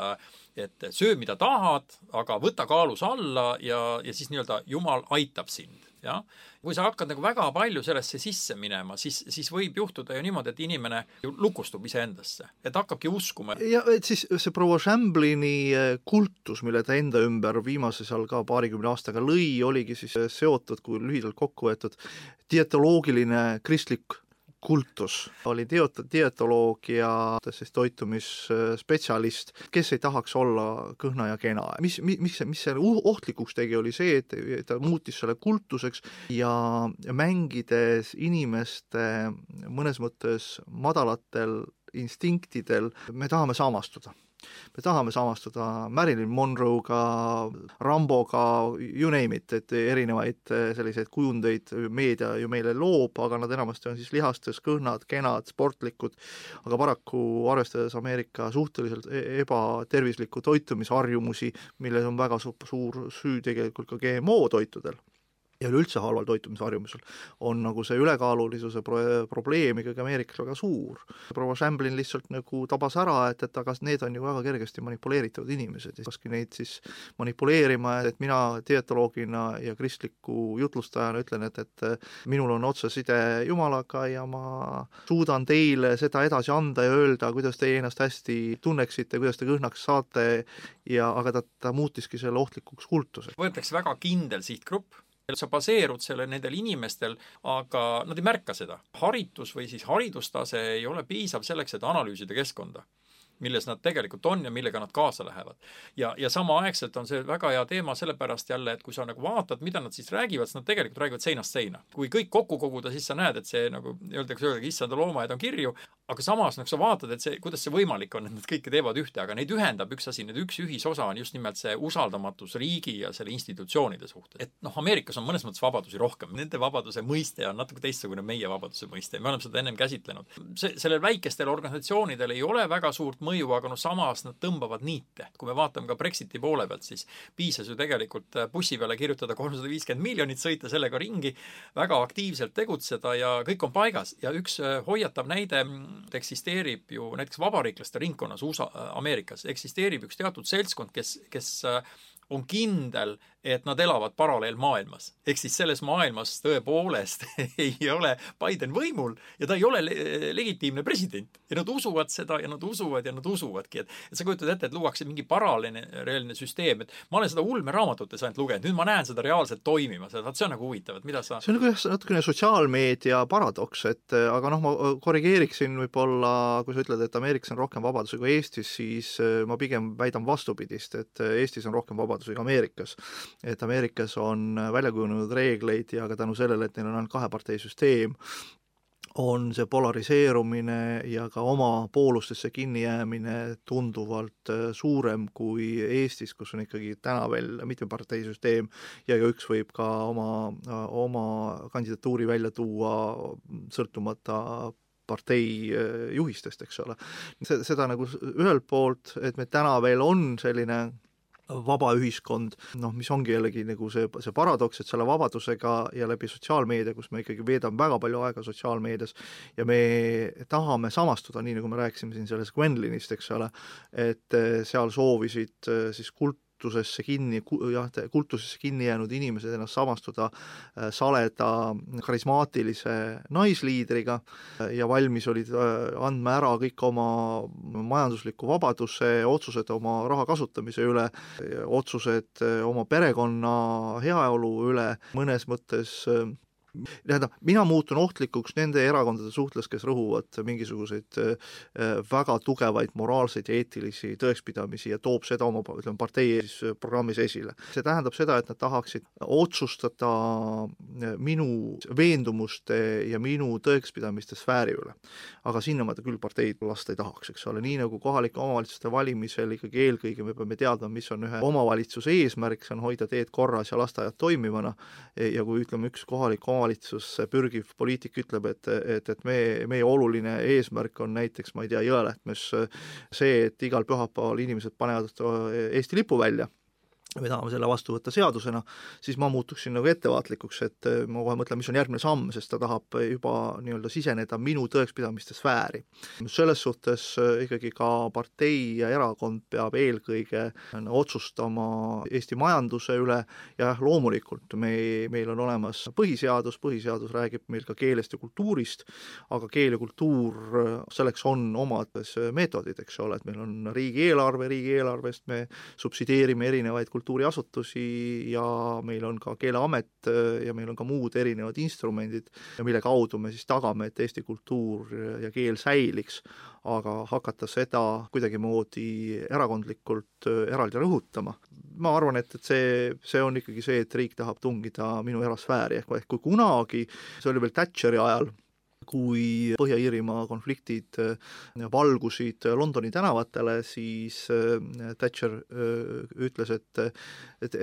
et söö, mida tahad, aga võta kaalus alla ja, ja siis nii-öelda Jumal aitab sind jah. kui sa hakkad nagu väga palju sellesse sisse minema, siis, siis võib juhtuda ju niimoodi, et inimene ju lukustub iseendasse, et hakkabki uskuma. ja et siis see proua Chamblini eh, kultus, mille ta enda ümber viimase seal ka paarikümne aastaga lõi, oligi siis seotud, kui lühidalt kokku võetud, dietoloogiline kristlik kultus, oli diet-, dietoloog ja siis toitumisspetsialist, kes ei tahaks olla kõhna ja kena. mis, mis, mis, mis selle ohtlikuks tegi, oli see, et ta muutis selle kultuseks ja mängides inimeste mõnes mõttes madalatel instinktidel, me tahame samastuda me tahame samastuda Marilyn Monroe'ga, Ramboga, you name it, et erinevaid eh, selliseid kujundeid meedia ju meile loob, aga nad enamasti on siis lihastes kõhnad, kenad, sportlikud, aga paraku arvestades Ameerika suhteliselt e-, ebatervislikku toitumisharjumusi, milles on väga su suur süü tegelikult ka GMO toitudel ja üleüldse halval toitumisharjumusel, on nagu see ülekaalulisuse pro-, probleem ikkagi Ameerikas väga suur. proua Shamblin lihtsalt nagu tabas ära, et, et aga need on ju väga kergesti manipuleeritavad inimesed ja hakkaski neid siis manipuleerima, et mina dietoloogina ja kristliku jutlustajana ütlen, et, et minul on otseside Jumalaga ja ma suudan teile seda edasi anda ja öelda, kuidas teie ennast hästi tunneksite, kuidas te kõhnaks saate ja aga ta, ta muutiski selle ohtlikuks kultuseks. võetakse väga kindel sihtgrupp sa baseerud selle nendel inimestel, aga nad ei märka seda. haritus või siis haridustase ei ole piisav selleks, et analüüsida keskkonda milles nad tegelikult on ja millega nad kaasa lähevad. ja, ja samaaegselt on see väga hea teema sellepärast jälle, et kui sa nagu vaatad, mida nad siis räägivad, siis nad tegelikult räägivad seinast seina. kui kõik kokku koguda, siis sa näed, et see nagu öeldakse, öeldakse, issanda loomaaed on kirju, aga samas nagu sa vaatad, et see, kuidas see võimalik on, et nad kõike teevad ühte, aga neid ühendab üks asi, need üks ühisosa on just nimelt see usaldamatus riigi ja selle institutsioonide suhtes. et noh, Ameerikas on mõnes mõttes vabadusi rohkem, nende vabaduse mõiste on natuke teistsugune meie vabaduse mõiste, me oleme seda ennem käsitlenud. see, sellel väikestel organisatsioonidel ei ole väga suurt mõju, aga noh, samas nad tõmbavad niite. kui me vaatame ka Brexiti poole pealt, siis piisas ju tegelikult äh, bussi peale kirjutada kolmsada viiskümmend miljonit, sõita sellega ringi, väga aktiivselt tegutseda ja kõik on paigas. ja üks äh, hoiatav näide mm, eksisteerib ju näiteks vabariiklaste ringkonnas USA, äh, Ameerikas, eksisteerib üks teatud seltskond, kes, kes on kindel, et nad elavad paralleelmaailmas. ehk siis selles maailmas tõepoolest ei ole Biden võimul ja ta ei ole le legitiimne president. ja nad usuvad seda ja nad usuvad ja nad usuvadki, et, et sa kujutad ette, et luuakse mingi paralleelne süsteem, et ma olen seda ulmeraamatutes ainult lugenud, nüüd ma näen seda reaalselt toimimas ja vaat see on nagu huvitav, et mida sa see on nagu jah, natukene sotsiaalmeedia paradoks, et aga noh, ma korrigeeriksin võib-olla, kui sa ütled, et Ameerikas on rohkem vabadusi kui Eestis, siis äh, ma pigem väidan vastupidist, et äh, Eestis on rohkem vabadusi kui Ameerikas et Ameerikas on välja kujunenud reegleid ja ka tänu sellele, et neil on ainult kaheparteisüsteem, on see polariseerumine ja ka oma poolustesse kinnijäämine tunduvalt äh, suurem kui Eestis, kus on ikkagi täna veel mitmeparteisüsteem ja igaüks võib ka oma, oma kandidatuuri välja tuua sõltumata partei äh, juhistest, eks ole. seda nagu ühelt poolt, et meil täna veel on selline vaba ühiskond, noh, mis ongi jällegi nagu see, see paradoks, et selle vabadusega ja läbi sotsiaalmeedia, kus me ikkagi veedame väga palju aega sotsiaalmeedias ja me tahame samastuda, nii nagu me rääkisime siin sellest Gwenlinist, eks ole, et eh, seal soovisid eh, siis kult-, kultusesse kinni, jah, kultusesse kinni jäänud inimesed ennast samastuda äh, saleda karismaatilise naisliidriga äh, ja valmis olid äh, andma ära kõik oma majandusliku vabaduse, otsused oma raha kasutamise üle, otsused oma perekonna heaolu üle, mõnes mõttes tähendab, mina muutun ohtlikuks nende erakondade suhtes, kes rõhuvad mingisuguseid väga tugevaid moraalseid ja eetilisi tõekspidamisi ja toob seda oma, ütleme, partei programmis esile. see tähendab seda, et nad tahaksid otsustada minu veendumuste ja minu tõekspidamiste sfääri üle. aga sinna ma küll parteid lasta ei tahaks, eks ole, nii nagu kohalike omavalitsuste valimisel ikkagi eelkõige me peame teadma, mis on ühe omavalitsuse eesmärk, see on hoida teed korras ja lasteaiad toimivana, ja kui ütleme, üks kohalik omavalitsus pürgiv poliitik ütleb, et, et, et me, meie oluline eesmärk on näiteks, ma ei tea, Jõelähtmes see, et igal pühapäeval inimesed panevad Eesti lipu välja me tahame selle vastu võtta seadusena, siis ma muutuksin nagu ettevaatlikuks, et eh, ma kohe mõtlen, mis on järgmine samm, sest ta tahab juba nii-öelda siseneda minu tõekspidamiste sfääri. selles suhtes eh, ikkagi ka partei ja erakond peab eelkõige otsustama Eesti majanduse üle ja jah, loomulikult me, meil on olemas põhiseadus, põhiseadus räägib meil ka keelest ja kultuurist, aga keel ja kultuur, selleks on omad meetodid, eks ole, et meil on riigieelarve, riigieelarvest me subsideerime erinevaid kultuuri kultuuriasutusi ja meil on ka Keeleamet äh, ja meil on ka muud erinevad instrumendid, mille kaudu me siis tagame, et eesti kultuur ja keel säiliks, aga hakata seda kuidagimoodi erakondlikult äh, eraldi rõhutama, ma arvan, et, et see, see on ikkagi see, et riik tahab tungida minu erasfääri, ehk, ehk kui kunagi, see oli veel Thatcheri ajal, kui Põhja-Iirimaa konfliktid äh, valgusid Londoni tänavatele, siis äh, Thatcher ütles, et,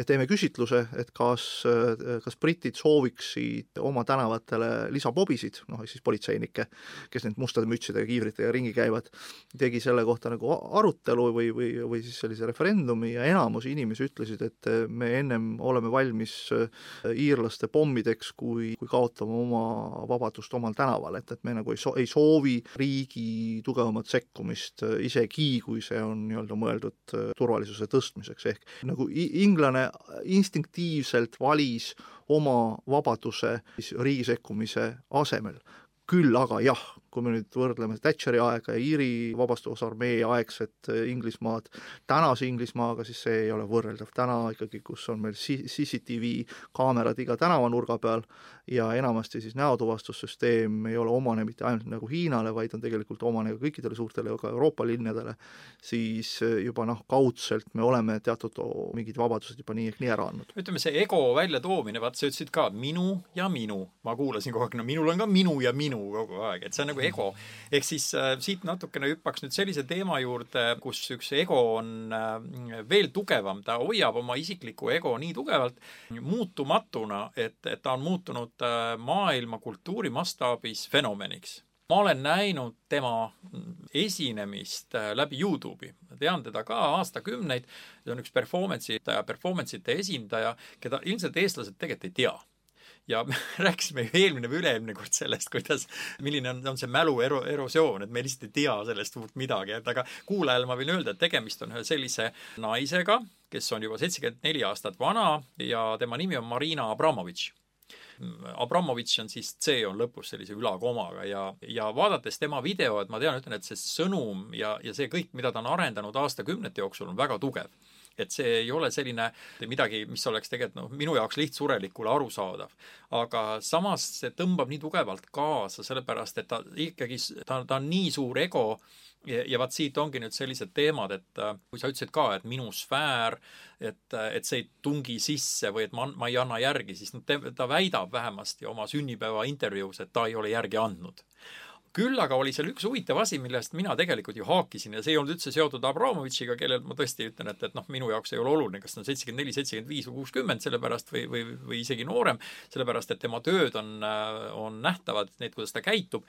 teeme küsitluse, et kas, kas britid sooviksid oma tänavatele lisabobisid, noh siis politseinikke, kes nüüd mustade mütsidega, kiivritega ringi käivad, tegi selle kohta nagu arutelu või, või, või siis sellise referendumi ja enamus inimesi ütlesid, et me ennem oleme valmis iirlaste pommideks, kui, kui kaotame oma vabadust omal tänaval et, et me nagu ei so-, ei soovi riigi tugevamat sekkumist, äh, isegi kui see on nii-öelda mõeldud äh, turvalisuse tõstmiseks, ehk nagu inglane instinktiivselt valis oma vabaduse siis riigi sekkumise asemel. küll aga jah, kui me nüüd võrdleme Thatcheri aega ja Iiri vabastusarmee aegset äh, Inglismaad tänase Inglismaaga, siis see ei ole võrreldav. täna ikkagi, kus on meil CCTV kaamerad iga tänavanurga peal ja enamasti siis näotuvastussüsteem ei ole omane mitte ainult nagu Hiinale, vaid on tegelikult omane ka kõikidele suurtele ka Euroopa linnadele, siis äh, juba noh, kaudselt me oleme teatud mingid vabadused juba nii ehk nii ära andnud. ütleme, see ego väljatoomine, vaata sa ütlesid ka minu ja minu, ma kuulasin kogu aeg, no minul on ka minu ja minu kogu aeg, et see on nagu ego. ehk siis äh, siit natukene hüppaks nüüd sellise teema juurde, kus üks ego on äh, veel tugevam, ta hoiab oma isiklikku ego nii tugevalt muutumatuna, et, et ta on muutunud äh, maailma kultuuri mastaabis fenomeniks. Ma olen näinud tema esinemist äh, läbi Youtube'i, tean teda ka aastakümneid, ta on üks performance'i, performance'ite esindaja, keda ilmselt eestlased tegelikult ei tea ja me rääkisime ju eelmine või üle-eelmine kord sellest, kuidas, milline on, on see mälu ero-, erosioon, et me lihtsalt ei tea sellest suurt midagi, et aga kuulajale ma võin öelda, et tegemist on ühe sellise naisega, kes on juba seitsekümmend neli aastat vana ja tema nimi on Marina Abramovitš. Abramovitš on siis C on lõpus sellise ülakomaga ja, ja vaadates tema videot, ma tean, ütlen, et see sõnum ja, ja see kõik, mida ta on arendanud aastakümnete jooksul, on väga tugev et see ei ole selline midagi, mis oleks tegelikult noh, minu jaoks lihtsurelikule arusaadav. aga samas see tõmbab nii tugevalt kaasa, sellepärast et ta ikkagi, ta, ta on nii suur ego ja, ja vaat siit ongi nüüd sellised teemad, et äh, kui sa ütlesid ka, et minu sfäär, et, äh, et see ei tungi sisse või et ma, ma ei anna järgi, siis noh, ta väidab vähemasti oma sünnipäeva intervjuus, et ta ei ole järgi andnud küll aga oli seal üks huvitav asi, millest mina tegelikult ju haakisin ja see ei olnud üldse seotud Abramovitšiga, kellel ma tõesti ütlen, et, et noh, minu jaoks ei ole oluline, kas ta on seitsekümmend neli, seitsekümmend viis või kuuskümmend, sellepärast või, või, või isegi noorem, sellepärast et tema tööd on, on nähtavad, need, kuidas ta käitub.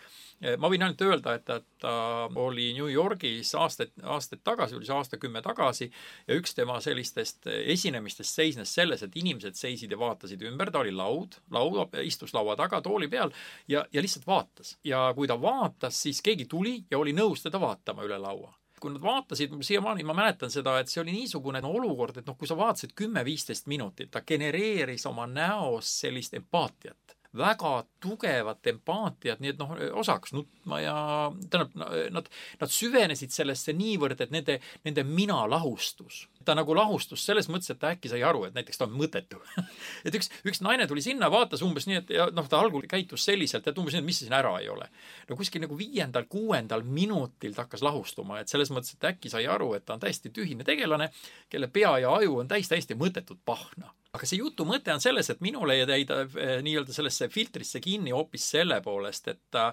ma võin ainult öelda, et, et ta oli New Yorgis aastaid, aastaid tagasi, oli see aastakümme tagasi, ja üks tema sellistest esinemistest seisnes selles, et inimesed seisid ja vaatasid ümber, ta oli laud, laud, istus laua taga tooli peal ja, ja lihtsalt vaatas. ja kui ta vaatas, vaatas, siis keegi tuli ja oli nõus teda vaatama üle laua. Kui nad vaatasid, siiamaani ma mäletan seda, et see oli niisugune no, olukord, et noh, kui sa vaatasid kümme-viisteist minutit, ta genereeris oma näos sellist empaatiat. Väga tugevat empaatiat, nii et noh, osaks nutma ja tähendab, nad, nad süvenesid sellesse niivõrd, et nende, nende mina lahustus ta nagu lahustus selles mõttes, et ta äkki sai aru, et näiteks ta on mõttetu et üks, üks naine tuli sinna, vaatas umbes nii, et ja noh, ta algul käitus selliselt, et umbes nii, et mis siin ära ei ole. no kuskil nagu viiendal-kuuendal minutil ta hakkas lahustuma, et selles mõttes, et äkki sai aru, et ta on täiesti tühine tegelane, kelle pea ja aju on täis täiesti mõttetut pahna aga see jutu mõte on selles, et minule jäi ta eh, nii-öelda sellesse filtrisse kinni hoopis selle poolest, et ta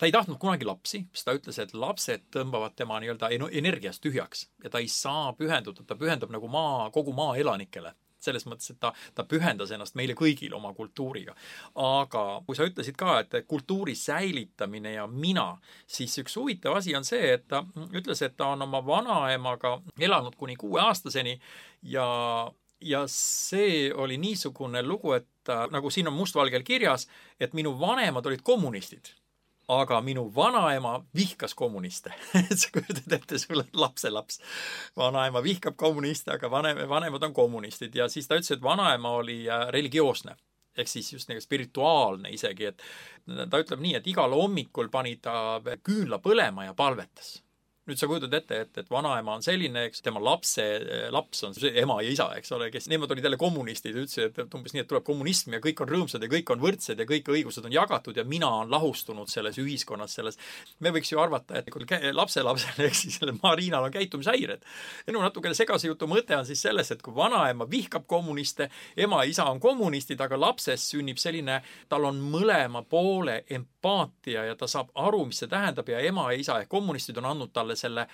ta ei tahtnud kunagi lapsi, sest ta ütles, et lapsed tõmbavad tema nii-öelda energiast tühjaks ja ta ei saa pühenduda, ta pühendub nagu maa, kogu maa elanikele selles mõttes, et ta, ta pühendas ennast meile kõigile oma kultuuriga. aga kui sa ütlesid ka, et kultuuri säilitamine ja mina, siis üks huvitav asi on see, et ta ütles, et ta on oma vanaemaga elanud kuni kuueaastaseni ja ja see oli niisugune lugu, et nagu siin on mustvalgel kirjas, et minu vanemad olid kommunistid aga minu vanaema vihkas kommuniste. Sa kujutad ette, sul on lapselaps. vanaema vihkab kommuniste, aga vanem, vanemad on kommunistid. Ja siis ta ütles, et vanaema oli äh, religioosne. Ehk siis just nagu spirituaalne isegi, et ta ütleb nii, et igal hommikul pani ta küünla põlema ja palvetas nüüd sa kujutad ette, et, et vanaema on selline, eks, tema lapse laps on see ema ja isa, eks ole, kes, nemad olid jälle kommunistid ja ütlesid, et umbes nii, et tuleb kommunism ja kõik on rõõmsad ja kõik on võrdsed ja kõik õigused on jagatud ja mina olen lahustunud selles ühiskonnas, selles. me võiks ju arvata, et kui lapselapsel ehk siis sellel Marinal on käitumishäired. minu natukene segase jutu mõte on siis selles, et kui vanaema vihkab kommuniste, ema ja isa on kommunistid, aga lapses sünnib selline, tal on mõlema poole empaatia ja ta saab aru, mis see tähendab ja ema ja isa ehk kommunistid on andnud talle selle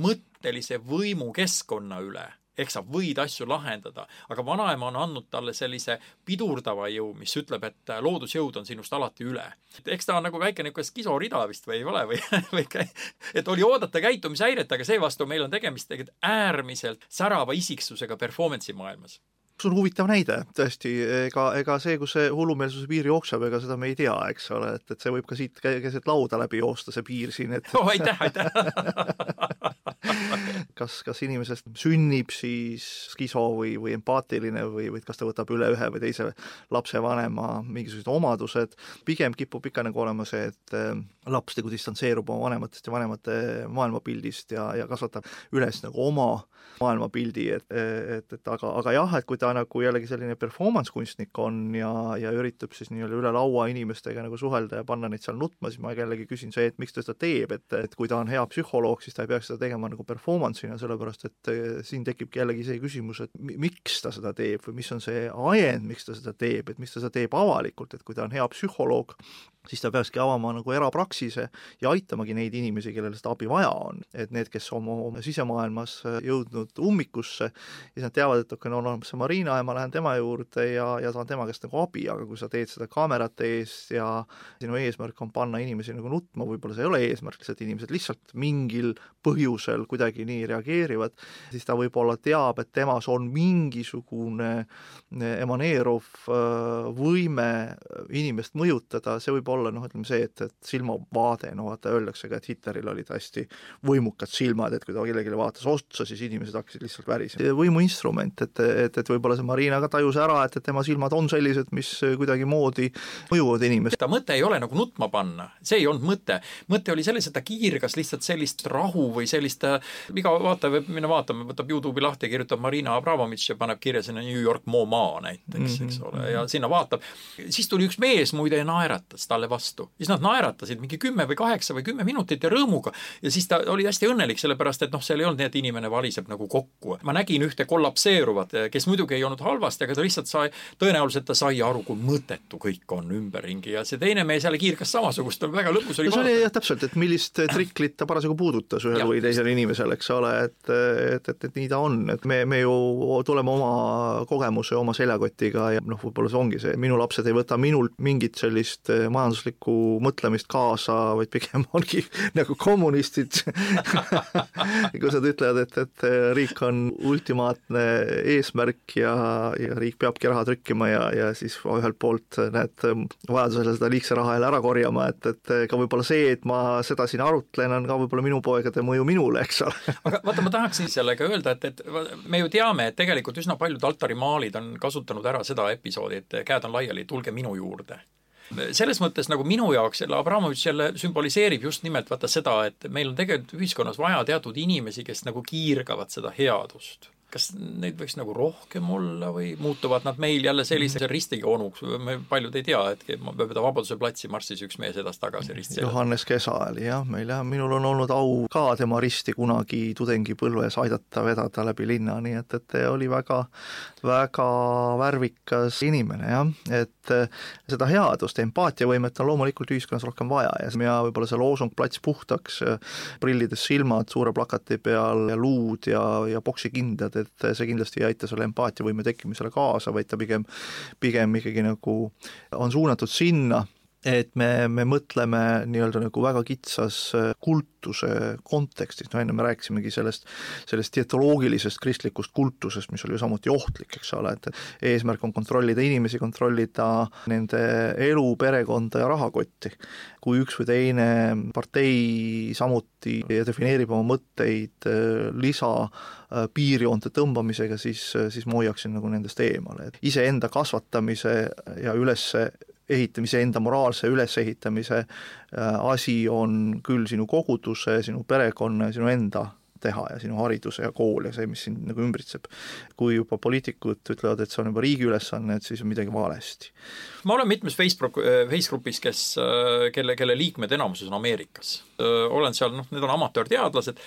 mõttelise võimu keskkonna üle ehk sa võid asju lahendada, aga vanaema on andnud talle sellise pidurdava jõu, mis ütleb, et loodusjõud on sinust alati üle. eks ta on nagu väike niisugune skisorida vist või ei ole või, või et oli oodata käitumishäiret, aga seevastu meil on tegemist tegelikult äärmiselt särava isiksusega performance'i maailmas see on huvitav näide, tõesti, ega, ega see, kus see hullumeelsuse piir jookseb, ega seda me ei tea, eks ole, et, et see võib ka siit keset lauda läbi joosta, see piir siin, et oh, aitäh, aitäh! Kas, kas inimesest sünnib siis skiso või, või empaatiline või, või kas ta võtab üle ühe või teise lapsevanema mingisugused omadused, pigem kipub ikka nagu olema see, et äh, laps nagu distantseerub oma vanematest ja vanemate maailmapildist ja, ja kasvatab üles nagu oma maailmapildi, et, et, et aga, aga jah, et kui ta nagu jällegi selline performance kunstnik on ja, ja üritab siis nii-öelda üle laua inimestega nagu suhelda ja panna neid seal nutma, siis ma jällegi küsin see, et miks ta seda teeb, et, et kui ta on hea psühholoog, siis ta ei peaks seda tegema nagu performance'ina, sellepärast et eh, siin tekibki jällegi see küsimus, et miks ta seda teeb või mis on see ajend, miks ta seda teeb, et miks ta seda teeb avalikult, et kui ta on hea psühholoog, siis ta peakski avama nagu erapraksise ja aitamagi neid inimesi, kellel seda abi vaja on. et need, kes oma, oma sisemaailmas jõudnud ummikusse, siis nad teavad, et okei no on olemas see Marina ja ma lähen tema juurde ja, ja saan tema käest nagu abi, aga kui sa teed seda kaamerate ees ja sinu eesmärk on panna inimesi nagu nutma, võib-olla see ei ole eesmärk, lihtsalt inimesed lihtsalt mingil põhjusel kuidagi nii reageerivad, siis ta võib-olla teab, et temas on mingisugune emaneeruv äh, võime inimest mõjutada, see võib olla noh, ütleme see, et, et silmavaade, no vaata, öeldakse ka, et Hitleril olid hästi võimukad silmad, et kui ta kellelegi vaatas otsa, siis inimesed hakkasid lihtsalt värisema. võimuinstrument, et, et, et võib-olla see Marina ka tajus ära, et, et tema silmad on sellised, mis kuidagimoodi mõjuvad inimestele. ta mõte ei ole nagu nutma panna, see ei olnud mõte. mõte oli selles, et ta kiirgas lihtsalt sellist rahu või sellist, iga vaataja võib minna vaatama, võtab Youtube'i lahti ja kirjutab Marina Abramovitš ja paneb kirja sinna New York MoMA näiteks mm, -hmm. eks ole, ja sinna vaatab. siis tuli üks mees muide ja naeratas talle vastu. siis nad naeratasid mingi kümme või kaheksa või kümme minutit ja rõõmuga. Ja siis ta oli hästi õnnelik, sellepärast et noh, seal ei olnud nii, et inimene valiseb nagu kokku. ma nägin ühte kollapseeruvat, kes muidugi ei olnud halvasti, aga ta lihtsalt sai, tõenäoliselt ta sai aru, kui mõttetu kõik on ümberringi. Ja see teine mees jälle kiirgas samasugust, väga lõbus oli no see oli jah, täpselt, et millist triklit ta parasjagu puudutas ühel või teisel inimesel, eks ole, et, et, et, et nii ta on, et me, me ju tuleme oma kogemuse, oma seljakotiga ja noh, võib-olla see ongi see, minu lapsed ei võta minult mingit sellist eh, majanduslikku mõtlemist kaasa, vaid pigem ongi nagu kommunistid. Kus nad ütlevad, et, et riik on ultimaatne eesmärk ja, ja riik peabki raha trükkima ja, ja siis ühelt poolt näed vajadusel seda liigse raha jälle ära korjama, et, et ka võib-olla see, et ma seda siin arutlen, on ka võib-olla minu poegade mõju minule, eks ole. Aga vaata, ma tahaksin sellega öelda, et, et me ju teame, et tegelikult üsna paljud altarimaalid on kasutanud ära seda episoodi, et käed on laiali, tulge minu juurde selles mõttes nagu minu jaoks jälle Abramovitš jälle sümboliseerib just nimelt vaata seda, et meil on tegelikult ühiskonnas vaja teatud inimesi, kes nagu kiirgavad seda headust kas neid võiks nagu rohkem olla või muutuvad nad meil jälle sellise mhm. ristiga onuks, me paljud ei tea, et mööda Vabaduse platsi marssis üks mees edasi-tagasi risti. Johannes Kesa oli jah, meil jah, minul on olnud au ka tema risti kunagi tudengipõlves aidata vedada läbi linna, nii et, et oli väga, väga värvikas inimene jah, et seda headust, empaatiavõimet on loomulikult ühiskonnas rohkem vaja ja, ja võib-olla see loosung plats puhtaks, prillides silmad suure plakati peal ja luud ja, ja poksikindad, et see kindlasti ei aita selle empaatiavõime tekkimisele kaasa, vaid ta pigem, pigem ikkagi nagu on suunatud sinna, et me, me mõtleme nii-öelda nagu väga kitsas äh, kultuse kontekstis, no enne me rääkisimegi sellest, sellest dietoloogilisest kristlikust kultusest, mis oli ju samuti ohtlik, eks ole, et eesmärk on kontrollida inimesi, kontrollida nende elu, perekonda ja rahakotti. kui üks või teine partei samuti defineerib oma mõtteid äh, lisa piirjoonte tõmbamisega, siis, siis ma hoiaksin nagu nendest eemale, et iseenda kasvatamise ja üles ehitamise, enda moraalse ülesehitamise äh, asi on küll sinu koguduse, sinu perekonna ja sinu enda teha ja sinu hariduse ja kool ja see, mis sind nagu ümbritseb. kui juba poliitikud ütlevad, et see on juba riigi ülesanne, et siis on midagi valesti. ma olen mitmes Facebook, äh, Facebookis, kes, äh, kelle, kelle liikmed enamuses on Ameerikas. olen seal, noh, need on amatöörteadlased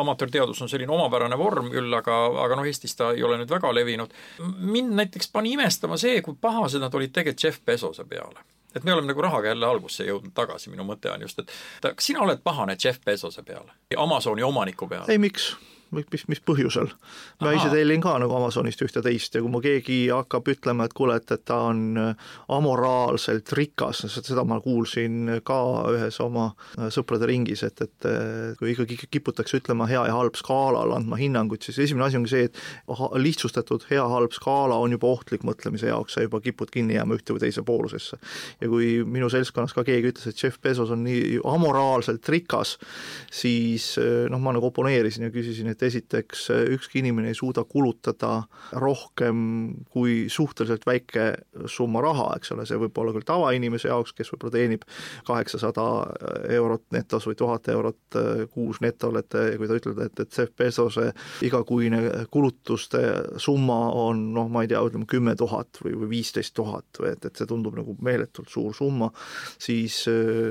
amatöörteadus on selline omapärane vorm küll, aga, aga noh, Eestis ta ei ole nüüd väga levinud. mind näiteks pani imestama see, kui pahased nad olid tegelikult Jeff Bezose peale et me oleme nagu rahaga jälle algusse jõudnud tagasi, minu mõte on just, et kas sina oled pahane Jeff Bezose peale, Amazoni omaniku peale? ei, miks? Mis, mis põhjusel. ma ise tellin ka nagu Amazonist ühte-teist ja kui mu keegi hakkab ütlema, et kuule, et, et ta on äh, amoraalselt rikas, seda ma kuulsin ka ühes oma äh, sõprade ringis, et, et kui ikkagi kiputakse ütlema hea ja halb skaalal, andma hinnangut, siis esimene asi ongi see, et lihtsustatud hea-halb skaala on juba ohtlik mõtlemise jaoks, sa juba kipud kinni jääma ühte või teise poolusesse. ja kui minu seltskonnas ka keegi ütles, et Jeff Bezos on nii amoraalselt rikas, siis äh, noh, ma nagu oponeerisin ja küsisin, et et esiteks ükski inimene ei suuda kulutada rohkem kui suhteliselt väike summa raha, eks ole, see võib olla küll tavainimese jaoks, kes võib-olla teenib kaheksasada eurot netos või tuhat eurot kuus netol, et kui ta ütleb, et, et Jeff Bezose igakuine kulutuste summa on noh, ma ei tea, ütleme kümme tuhat või, või viisteist tuhat või et, et see tundub nagu meeletult suur summa, siis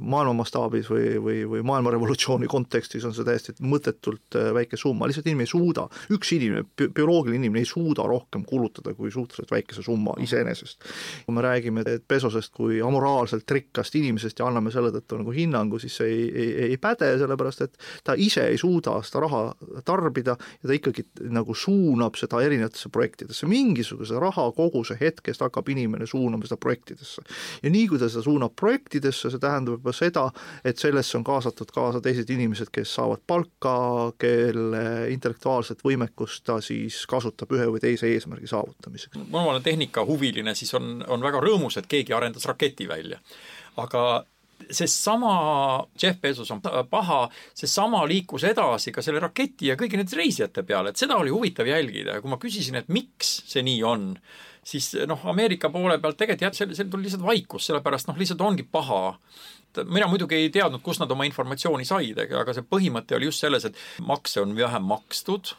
maailma mastaabis või, või, või maailma revolutsiooni kontekstis on see täiesti mõttetult väike summa, lihtsalt inimene ei suuda, üks inimene, bioloogiline inimene ei suuda rohkem kulutada kui suhteliselt väikese summa iseenesest. kui me räägime Pesosest kui amoraalselt rikkast inimesest ja anname selle tõttu nagu hinnangu, siis see ei, ei, ei päde, sellepärast et ta ise ei suuda seda raha tarbida ja ta ikkagi nagu suunab seda erinevatesse projektidesse, mingisuguse rahakoguse hetkest hakkab inimene suunama seda projektidesse. ja nii, kui ta seda suunab projektidesse, see tähendab juba seda, et sellesse on kaasatud kaasa teised inimesed, kes saavad palka, kelle intellektuaalset võimekust ta siis kasutab ühe või teise eesmärgi saavutamiseks. ma olen tehnikahuviline, siis on, on väga rõõmus, et keegi arendas raketi välja. aga seesama Jeff Bezos on paha, seesama liikus edasi ka selle raketi ja kõigi nende reisijate peale, et seda oli huvitav jälgida ja kui ma küsisin, et miks see nii on, siis noh, Ameerika poole pealt tegelikult jah, seal, seal tuli lihtsalt vaikus, sellepärast noh, lihtsalt ongi paha et mina muidugi ei teadnud, kust nad oma informatsiooni said, aga see põhimõte oli just selles, et makse on vähem makstud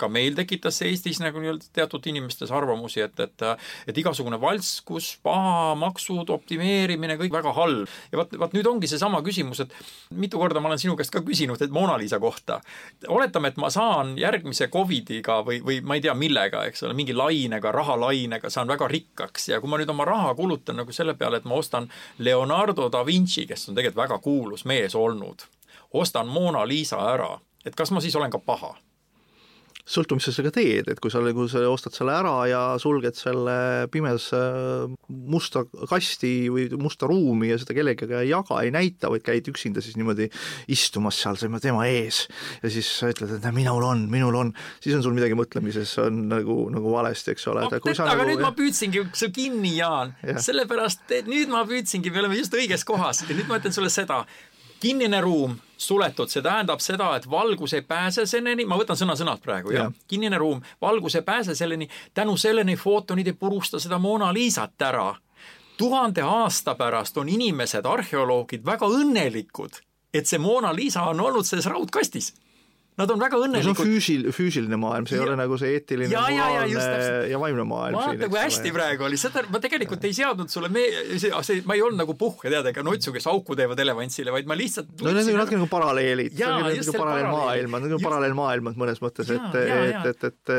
ka meil tekitas see Eestis nagu nii-öelda teatud inimestes arvamusi, et, et et igasugune valskus, paha, maksud, optimeerimine, kõik väga halb. ja vot, vot nüüd ongi seesama küsimus, et mitu korda ma olen sinu käest ka küsinud, et Mona Lisa kohta. oletame, et ma saan järgmise Covidiga või, või ma ei tea, millega, eks ole, mingi lainega, rahalainega saan väga rikkaks ja kui ma nüüd oma raha kulutan nagu selle peale, et ma ostan Leonardo da Vinci, kes on tegelikult väga kuulus mees olnud, ostan Mona Lisa ära, et kas ma siis olen ka paha? Sõltub, mis sa sellega teed, et kui sa nagu sa ostad selle ära ja sulged selle pimedasse musta kasti või musta ruumi ja seda kellegagi ei jaga, ei näita, vaid käid üksinda siis niimoodi istumas seal tema ees ja siis sa ütled, et minul on, minul on, siis on sul midagi mõtlemises on nagu, nagu valesti, eks ole. aga nagu, nüüd ma püüdsingi su kinni, Jaan, sellepärast et nüüd ma püüdsingi, me oleme just õiges kohas. Ja nüüd ma ütlen sulle seda, kinnine ruum, suletud, see tähendab seda, et valgus ei pääse selleni, ma võtan sõna-sõnalt praegu, jah. Ja., kinnine ruum, valgus ei pääse selleni, tänu selleni footonid ei purusta seda Mona Lisat ära. Tuhande aasta pärast on inimesed, arheoloogid väga õnnelikud, et see Mona Lisa on olnud selles raudkastis Nad on väga õnnelikud no,. see on füüsil-, füüsiline maailm, see ja, ei ole nagu see eetiline, moraalne ja, ja vaimne maailm. vaata, kui hästi praegu oli, seda ma tegelikult ei seadnud sulle me-, see, see, ma ei olnud nagu puhk ja tead, ega nutsu, kes auku teevad elevantsile, vaid ma lihtsalt no need on natuke nagu paralleelid, nagu paralleelmaailmad, nagu paralleelmaailmad mõnes mõttes, et, et, et, et,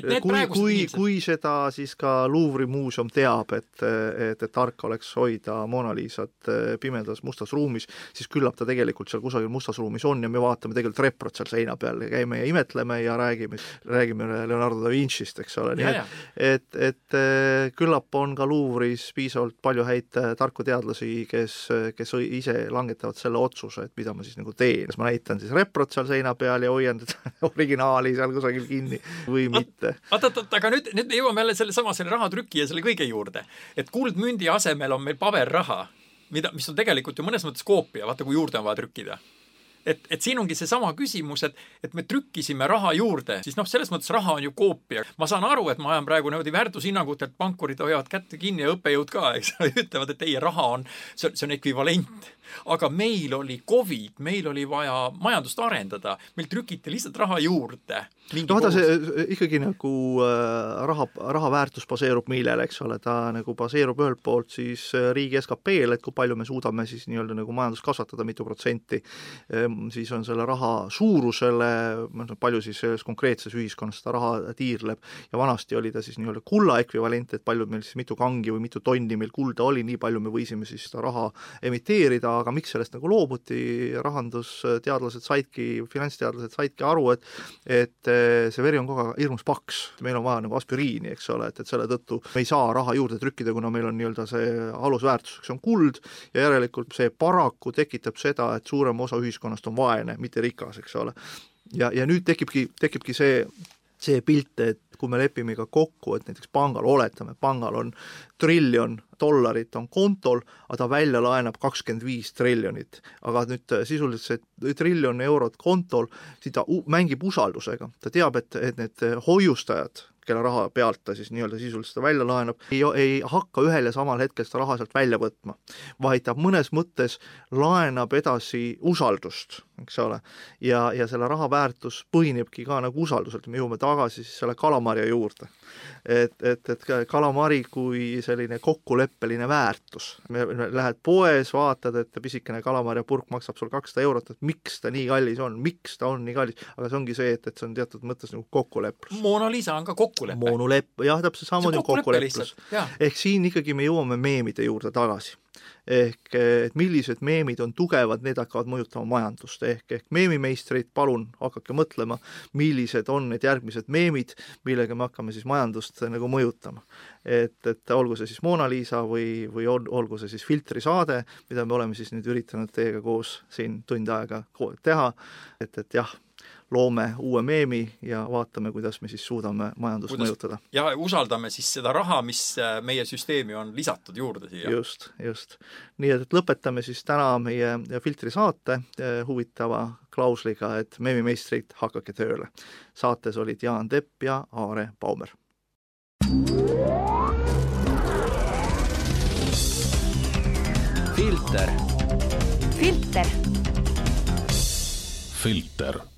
et kui, kui, kui seda siis ka Luuvri muuseum teab, et, et, et tark oleks hoida Mona Lisat eh, pimedas mustas ruumis, siis küllap ta tegelikult seal kusagil mustas ruumis on ja me vaatame tegelikult reprot seal seinal seina peal ja käime ja imetleme ja räägime, räägime Leonardo da Vinci'st, eks ole, nii et, et, et äh, küllap on ka Luuvris piisavalt palju häid äh, tarku teadlasi, kes, kes ise langetavad selle otsuse, et mida ma siis nagu teen, kas ma näitan siis reprot seal seina peal ja hoian teda originaali seal kusagil kinni või mitte. oot, oot, oot, aga nüüd, nüüd me jõuame jälle sellesama, selle rahatrüki ja selle kõige juurde. et kuldmündi asemel on meil paberraha, mida, mis on tegelikult ju mõnes mõttes koopia, vaata kui juurde on vaja trükkida et, et siin ongi seesama küsimus, et, et me trükkisime raha juurde, siis noh, selles mõttes raha on ju koopia. ma saan aru, et ma ajan praegu niimoodi väärtushinnangut, et pankurid hoiavad kätte kinni ja õppejõud ka, eks ole, ütlevad, et teie raha on, see on ekvivalent aga meil oli Covid, meil oli vaja majandust arendada, meil trükiti lihtsalt raha juurde. no vaata, see ikkagi nagu äh, raha, raha väärtus baseerub millel, eks ole, ta nagu baseerub ühelt poolt siis äh, riigi SKP-l, et kui palju me suudame siis nii-öelda nagu majandust kasvatada, mitu protsenti, ehm, siis on selle raha suurusele, noh, palju siis selles konkreetses ühiskonnas seda raha tiirleb. Ja vanasti oli ta siis nii-öelda kulla ekvivalent, et palju meil siis, mitu kangi või mitu tonni meil kulda oli, nii palju me võisime siis seda raha emiteerida, aga miks sellest nagu loobuti, rahandusteadlased saidki, finantsteadlased saidki aru, et et eh, see veri on kogu aeg hirmus paks, meil on vaja nagu aspiriini, eks ole, et, et selle tõttu me ei saa raha juurde trükkida, kuna meil on nii-öelda see alusväärtuseks on kuld ja järelikult see paraku tekitab seda, et suurem osa ühiskonnast on vaene, mitte rikas, eks ole. ja, ja nüüd tekibki, tekibki see see pilt, et kui me lepime ka kokku, et näiteks pangal, oletame, pangal on triljon dollarit on kontol, aga ta välja laenab kakskümmend viis triljonit. aga nüüd sisuliselt see triljon eurot kontol, siis ta mängib usaldusega, ta teab, et, et need hoiustajad, kelle raha pealt ta siis nii-öelda sisuliselt seda välja laenab, ei, ei hakka ühel ja samal hetkel seda raha sealt välja võtma, vaid ta mõnes mõttes laenab edasi usaldust, eks ole. ja, ja selle raha väärtus põhinebki ka nagu usalduselt, me jõuame tagasi siis selle kalamarja juurde. et, et, et kalamari kui selline kokkuleppeline väärtus, lähed poes, vaatad, et pisikene kalamarjapurk maksab sul kakssada eurot, et miks ta nii kallis on, miks ta on nii kallis, aga see ongi see, et, et see on teatud mõttes nagu kokkuleplus. Mona Lisa on ka kokkulepe moonulepp, jah, täpselt samamoodi kokkuleplus. ehk siin ikkagi me jõuame meemide juurde tagasi. Ehk et millised meemid on tugevad, need hakkavad mõjutama majandust, ehk, ehk meemimeistrid, palun hakake mõtlema, millised on need järgmised meemid, millega me hakkame siis majandust nagu mõjutama. et, et olgu see siis Mona Lisa või, või ol, olgu see siis filtrisaade, mida me oleme siis nüüd üritanud teiega koos siin tund aega teha, et, et jah, loome uue meemi ja vaatame, kuidas me siis suudame majandust kuidas, mõjutada. ja usaldame siis seda raha, mis äh, meie süsteemi on lisatud juurde siia. just, just. nii et, et lõpetame siis täna meie Filtri saate äh, huvitava klausliga, et meemimeistrid, hakake tööle. saates olid Jaan Tepp ja Aare Baumer. filter. filter. filter